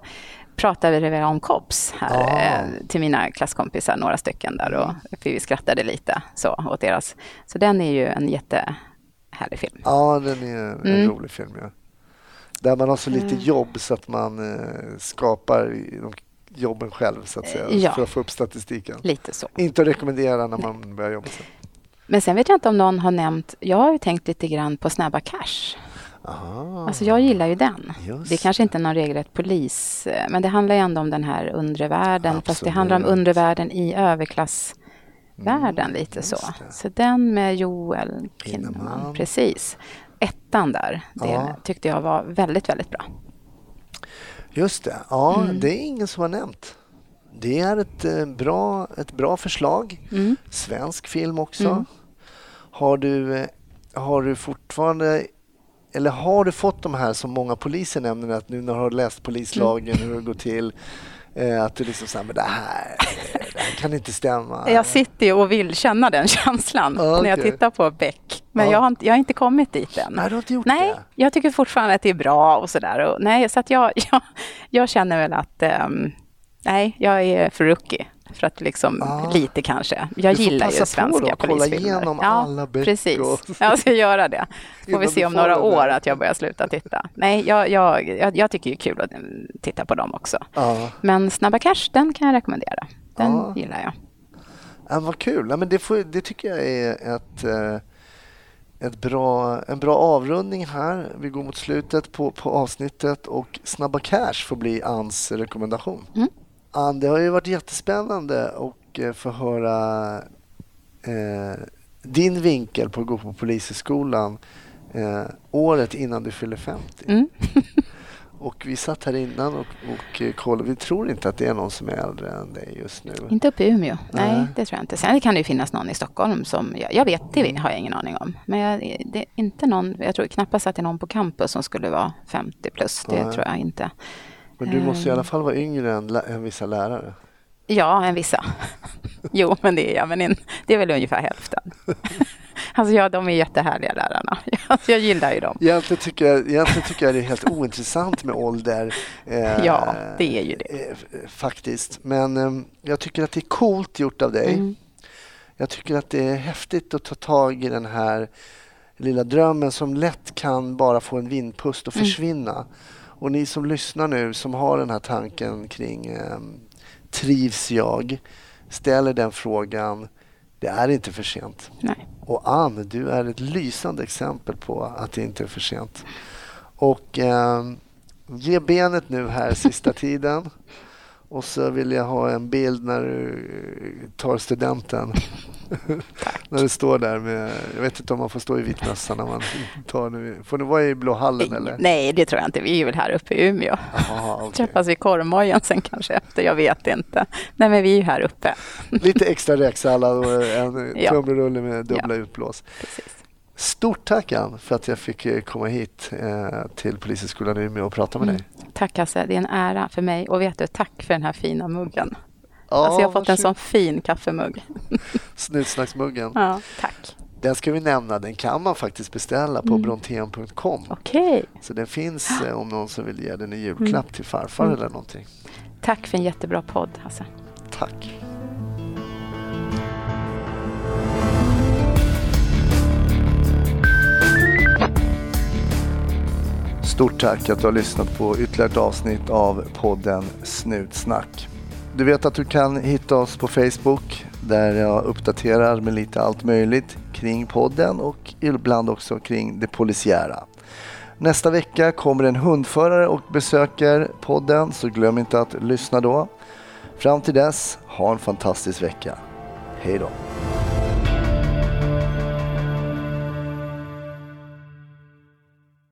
pratade väl om Kops här Ah. eh, till mina klasskompisar, några stycken där. Och vi skrattade lite så åt deras. Så den är ju en jättehärlig film. Ja, den är en Mm. rolig film. Ja. Där man har så lite jobb så att man eh, skapar de jobben själv så att säga. Ja. För att få upp statistiken. Lite så. Inte att rekommendera när man börjar jobba sen. Men sen vet jag inte om någon har nämnt, jag har ju tänkt lite grann på Snabba Cash. Aha. Alltså jag gillar ju den. Just det är kanske inte är någon regelrätt polis, eh, men det handlar ju ändå om den här undre världen. Fast det Absolut. handlar om undre världen i överklassvärlden lite så. Mm, just det. Så den med Joel Kinnaman, Kinnaman. precis. Ettan där, det Ja. tyckte jag var väldigt, väldigt bra. Just det. Ja, Mm. det är ingen som har nämnt. Det är ett, eh, bra, ett bra förslag. Mm. Svensk film också. Mm. Har, du, eh, har du fortfarande eller har du fått de här som många poliser nämner att nu när du har läst polislagen hur det går till att du liksom säger men det här, det här kan inte stämma. Jag sitter ju och vill känna den känslan Ja, när jag tittar på Beck. Men Ja. jag, har inte, jag har inte kommit dit än. Nej, du har inte gjort Nej, det? jag tycker fortfarande att det är bra och sådär. Nej, så att jag, jag, jag känner väl att ehm, nej, jag är för rookie. För att liksom, Ah. lite kanske. Jag Du får gillar passa ju på svenska då och kolla polisfilmer. igenom ja, alla Beck precis. och- Jag ska göra det. Får vi du se om får några år att jag börjar sluta titta. Nej, jag, jag, jag, jag tycker det är kul att mm, titta på dem också. Ja. Men Snabba Cash, den kan jag rekommendera. Den Ja. gillar jag. Ja, vad kul. Ja, men det, får, det tycker jag är ett, eh, ett bra, en bra avrundning här. Vi går mot slutet på, på avsnittet och Snabba Cash får bli Anns rekommendation. Mm. Ann, det har ju varit jättespännande att eh, få höra eh, din vinkel på att gå på Polishögskolan eh, året innan du fyller 50. Mm. Och vi satt här innan och, och eh, kollade. Vi tror inte att det är någon som är äldre än dig just nu. Inte uppe i Umeå. Nej, Nej. det tror jag inte. Sen kan det ju finnas någon i Stockholm som, jag, jag vet, det har jag ingen aning om. Men jag, det är inte någon, jag tror knappast att det är någon på campus som skulle vara 50 plus. Det Nej. tror jag inte. Men du måste i alla Ehm. fall vara yngre än, än vissa lärare. Ja, en vissa. jo, men det är jag. Men in, det är väl ungefär hälften. alltså ja, de är jättehärliga lärarna. Alltså, jag gillar ju dem. Egentligen tycker jag, egentligen tycker jag det är helt ointressant med ålder. eh, Ja, det är ju det. eh, Faktiskt. Men eh, jag tycker att det är coolt gjort av dig. Mm. Jag tycker att det är häftigt att ta tag i den här lilla drömmen som lätt kan bara få en vindpust och Mm. Och ni som lyssnar nu som har den här tanken kring eh, trivs jag? Ställer den frågan. Det är inte för sent. Nej. Och Ann, du är ett lysande exempel på att det inte är för sent. Och eh, ge benet nu här sista tiden. Och så vill jag ha en bild när du tar studenten. När du står där med, jag vet inte om man får stå i vit mössa när man tar nu. Får du vara i Blå hallen eller? Nej, det tror jag inte. Vi är väl här uppe i Umeå. Aha, okay. Träffas i korvmojen sen kanske efter, jag vet inte. Nej, men vi är ju här uppe. Lite extra räksallad och en ja. tunnbrödsrulle med dubbla ja. utblås. Precis. Stort tack Ann för att jag fick eh, komma hit eh, till Polishögskolan i Umeå och prata med mm. dig. Tack Hasse, det är en ära för mig. Och vet du, tack för den här fina muggen. Alltså jag har fått en sån fin kaffemugg. Snutsnacksmuggen. Ja, tack. Den ska vi nämna, den kan man faktiskt beställa på mm. brontén.com. Okay. Så den finns eh, om någon som vill ge den i julklapp mm. till farfar mm. eller någonting. Tack för en jättebra podd Hasse. Tack. Stort tack att du har lyssnat på ytterligare ett avsnitt av podden Snutsnack. Du vet att du kan hitta oss på Facebook där jag uppdaterar med lite allt möjligt kring podden och ibland också kring det polisiära. Nästa vecka kommer en hundförare och besöker podden så glöm inte att lyssna då. Fram till dess, ha en fantastisk vecka. Hej då!